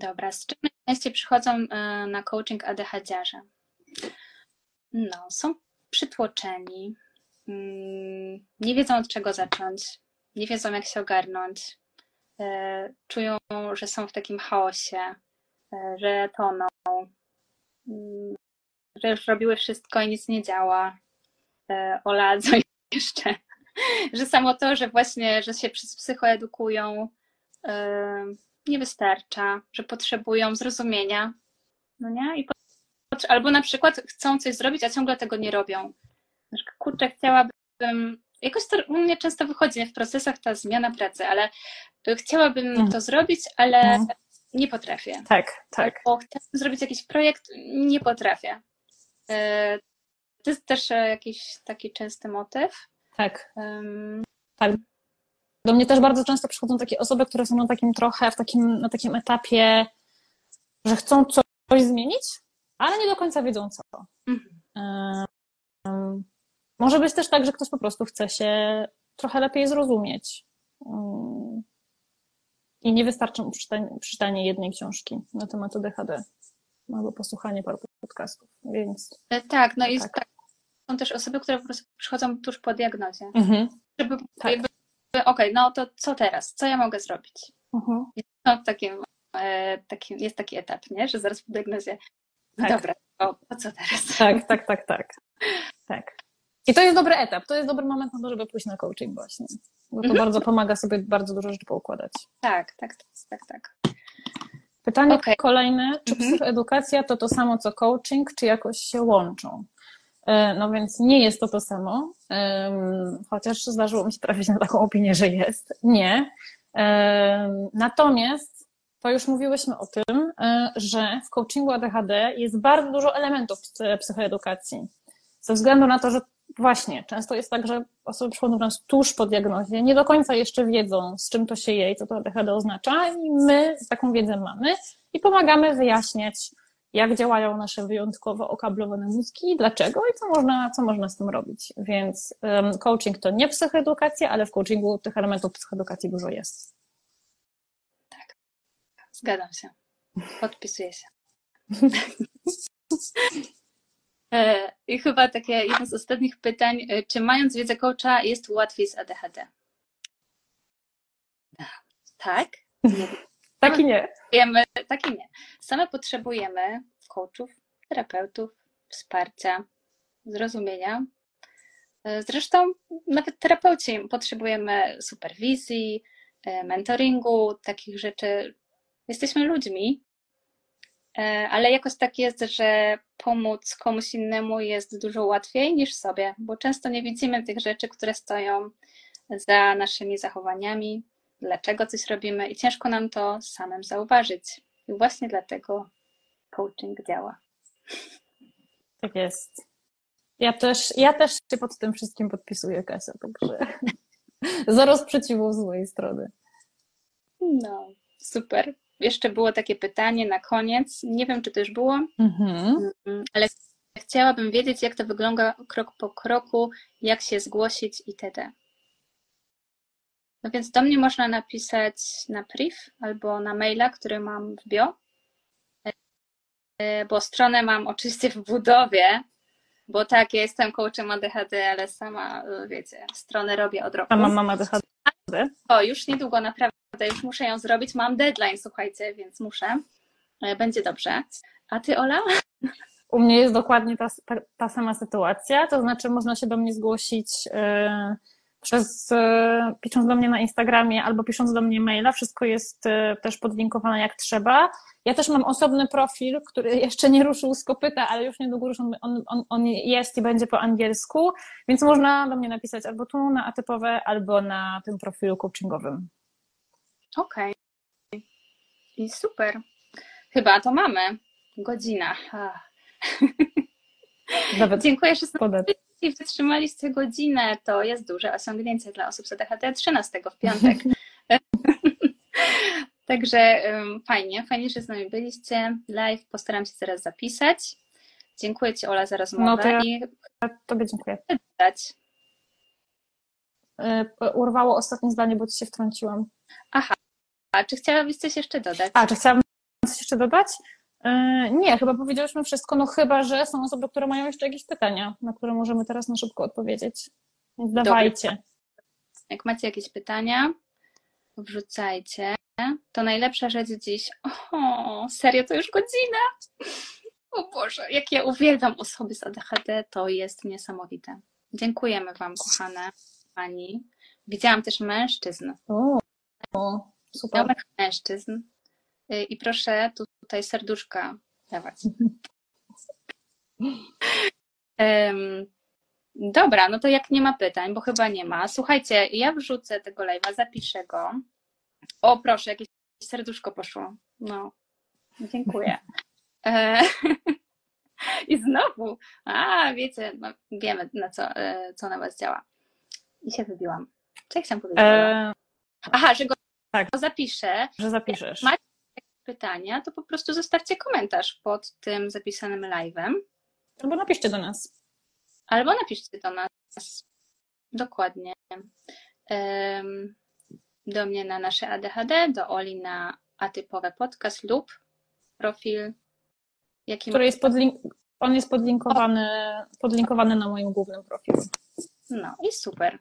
Dobra, z czym najczęściej przychodzą e, na coaching ADHD? No, są przytłoczeni, mm, nie wiedzą od czego zacząć, nie wiedzą jak się ogarnąć, e, czują, że są w takim chaosie, e, że toną, mm, że już robiły wszystko i nic nie działa. Ola, co jeszcze? Że samo to, że właśnie, że się przez psychoedukują, nie wystarcza, że potrzebują zrozumienia, no nie? I albo na przykład chcą coś zrobić, a ciągle tego nie robią. Kurczę, chciałabym, jakoś to u mnie często wychodzi w procesach ta zmiana pracy, ale chciałabym mm. to zrobić, ale mm. nie potrafię. Tak, tak. Bo chciałabym zrobić jakiś projekt, nie potrafię. E, to jest też e, jakiś taki częsty motyw. Tak. Um, tak. Do mnie też bardzo często przychodzą takie osoby, które są na takim trochę, w takim, na takim etapie, że chcą coś zmienić, ale nie do końca wiedzą co. Mhm. Um, może być też tak, że ktoś po prostu chce się trochę lepiej zrozumieć. Um, I nie wystarczy mu przeczytanie, przeczytanie jednej książki na temat DHD albo posłuchanie paru podcastów, więc... E, tak, no i tak. tak. Są też osoby, które po prostu przychodzą tuż po diagnozie. Mhm. Żeby tak. jakby okej, okay, no to co teraz? Co ja mogę zrobić? Jest, no, takim, e, takim, jest taki etap, nie? że zaraz po diagnozie, no tak. dobra, o, to co teraz? Tak, tak, tak, tak. tak. I to jest dobry etap, to jest dobry moment na to, żeby pójść na coaching właśnie, bo to mhm. bardzo pomaga sobie bardzo dużo rzeczy poukładać. Tak, tak, tak, tak. Pytanie okay. kolejne, czy mhm. psychoedukacja to to samo co coaching, czy jakoś się łączą? E, no więc nie jest to to samo, chociaż zdarzyło mi się trafić na taką opinię, że jest. Nie. Natomiast to już mówiłyśmy o tym, e, że w coachingu ADHD jest bardzo dużo elementów psychoedukacji. Ze względu na to, że właśnie często jest tak, że osoby przychodzą do nas tuż po diagnozie, nie do końca jeszcze wiedzą, z czym to się je i co to ADHD oznacza, i my taką wiedzę mamy i pomagamy wyjaśniać, jak działają nasze wyjątkowo okablowane mózgi dlaczego i co można, co można z tym robić. Więc um, coaching to nie psychoedukacja, ale w coachingu tych elementów psychoedukacji dużo jest. Tak, zgadzam się. Podpisuję się. E, I chyba takie jedno z ostatnich pytań, e, czy mając wiedzę coacha jest łatwiej z ADHD? Tak? tak i nie. Tak i nie. Same potrzebujemy coachów, terapeutów, wsparcia, zrozumienia. E, zresztą nawet terapeuci potrzebujemy superwizji, mentoringu, takich rzeczy. Jesteśmy ludźmi E, ale jakoś tak jest, że pomóc komuś innemu jest dużo łatwiej niż sobie, bo często nie widzimy tych rzeczy, które stoją za naszymi zachowaniami, dlaczego coś robimy i ciężko nam to samym zauważyć. I właśnie dlatego coaching działa. Tak jest. Ja też, ja też się pod tym wszystkim podpisuję, Kasia, także zero sprzeciwu z mojej strony. No, super jeszcze było takie pytanie na koniec. Nie wiem, czy to już było, mhm. Ale chciałabym wiedzieć, jak to wygląda krok po kroku, jak się zgłosić itd. No więc do mnie można napisać na priv albo na maila, który mam w bio, e, bo stronę mam oczywiście w budowie, bo tak, ja jestem coachem ADHD, ale sama, wiecie, stronę robię od roku. A mam ADHD? O, już niedługo naprawdę już muszę ją zrobić. Mam deadline, słuchajcie, więc muszę. E, będzie dobrze. A ty, Ola? U mnie jest dokładnie ta, ta sama sytuacja, to znaczy można się do mnie zgłosić przez, yy, pisząc do mnie na Instagramie albo pisząc do mnie maila, wszystko jest yy, też podlinkowane jak trzeba. Ja też mam osobny profil, który jeszcze nie ruszył z kopyta, ale już niedługo już on, on, on, jest i będzie po angielsku, więc można do mnie napisać albo tu na atypowe, albo na tym profilu coachingowym. Okej. Okay. I super. Chyba to mamy. Godzina. Nawet Dziękuję, że i wytrzymaliście godzinę. To jest duże osiągnięcie dla osób z ADHD 13 w piątek. Także fajnie, fajnie, że z nami byliście. Live postaram się teraz zapisać. Dziękuję Ci, Ola, za rozmowę. No to ja, i Tobie dziękuję. Y, urwało ostatnie zdanie, bo Ci się wtrąciłam. Aha, a czy chciałabyś coś jeszcze dodać? A, czy chciałabym coś jeszcze dodać? Yy, nie, chyba powiedziałyśmy wszystko, no chyba, że są osoby, które mają jeszcze jakieś pytania, na które możemy teraz na szybko odpowiedzieć. Więc dawajcie. Jak macie jakieś pytania, wrzucajcie. To najlepsza rzecz dziś. O, serio, to już godzina. O Boże, jak ja uwielbiam osoby z ADHD, to jest niesamowite. Dziękujemy Wam, kochane Pani. Widziałam też mężczyzn. O, o. Super. mężczyzn. Y, I proszę tutaj serduszka dawać. dobra, no to jak nie ma pytań, bo chyba nie ma. Słuchajcie, ja wrzucę tego live'a, zapiszę go. O, proszę, jakieś serduszko poszło. No, dziękuję. E, I znowu, a wiecie, no, wiemy na co, e, co na Was działa. I się wybiłam. Co ja chciałam powiedzieć? E... Aha, że go tak. zapiszę. Że zapiszesz. Macie pytania, to po prostu zostawcie komentarz pod tym zapisanym live'em. Albo napiszcie do nas. Albo napiszcie do nas. Dokładnie. Do mnie na nasze ADHD, do Oli na atypowe podcast lub profil. Jaki Który jest podlink on jest podlinkowany, podlinkowany na moim głównym profilu. No i super.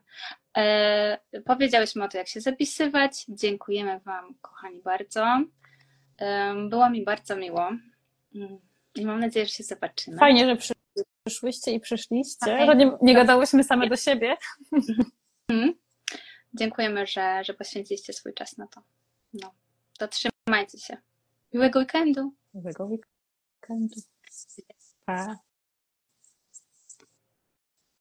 E, powiedziałyśmy o tym, jak się zapisywać. Dziękujemy Wam, kochani, bardzo. Było mi bardzo miło mm, i mam nadzieję, że się zobaczymy. Fajnie, że przyszłyście i przyszliście, że nie, nie gadałyśmy same do siebie. Mhm. Dziękujemy, że, że poświęciliście swój czas na to. No, to trzymajcie się. Miłego weekendu. Miłego weekendu. Pa.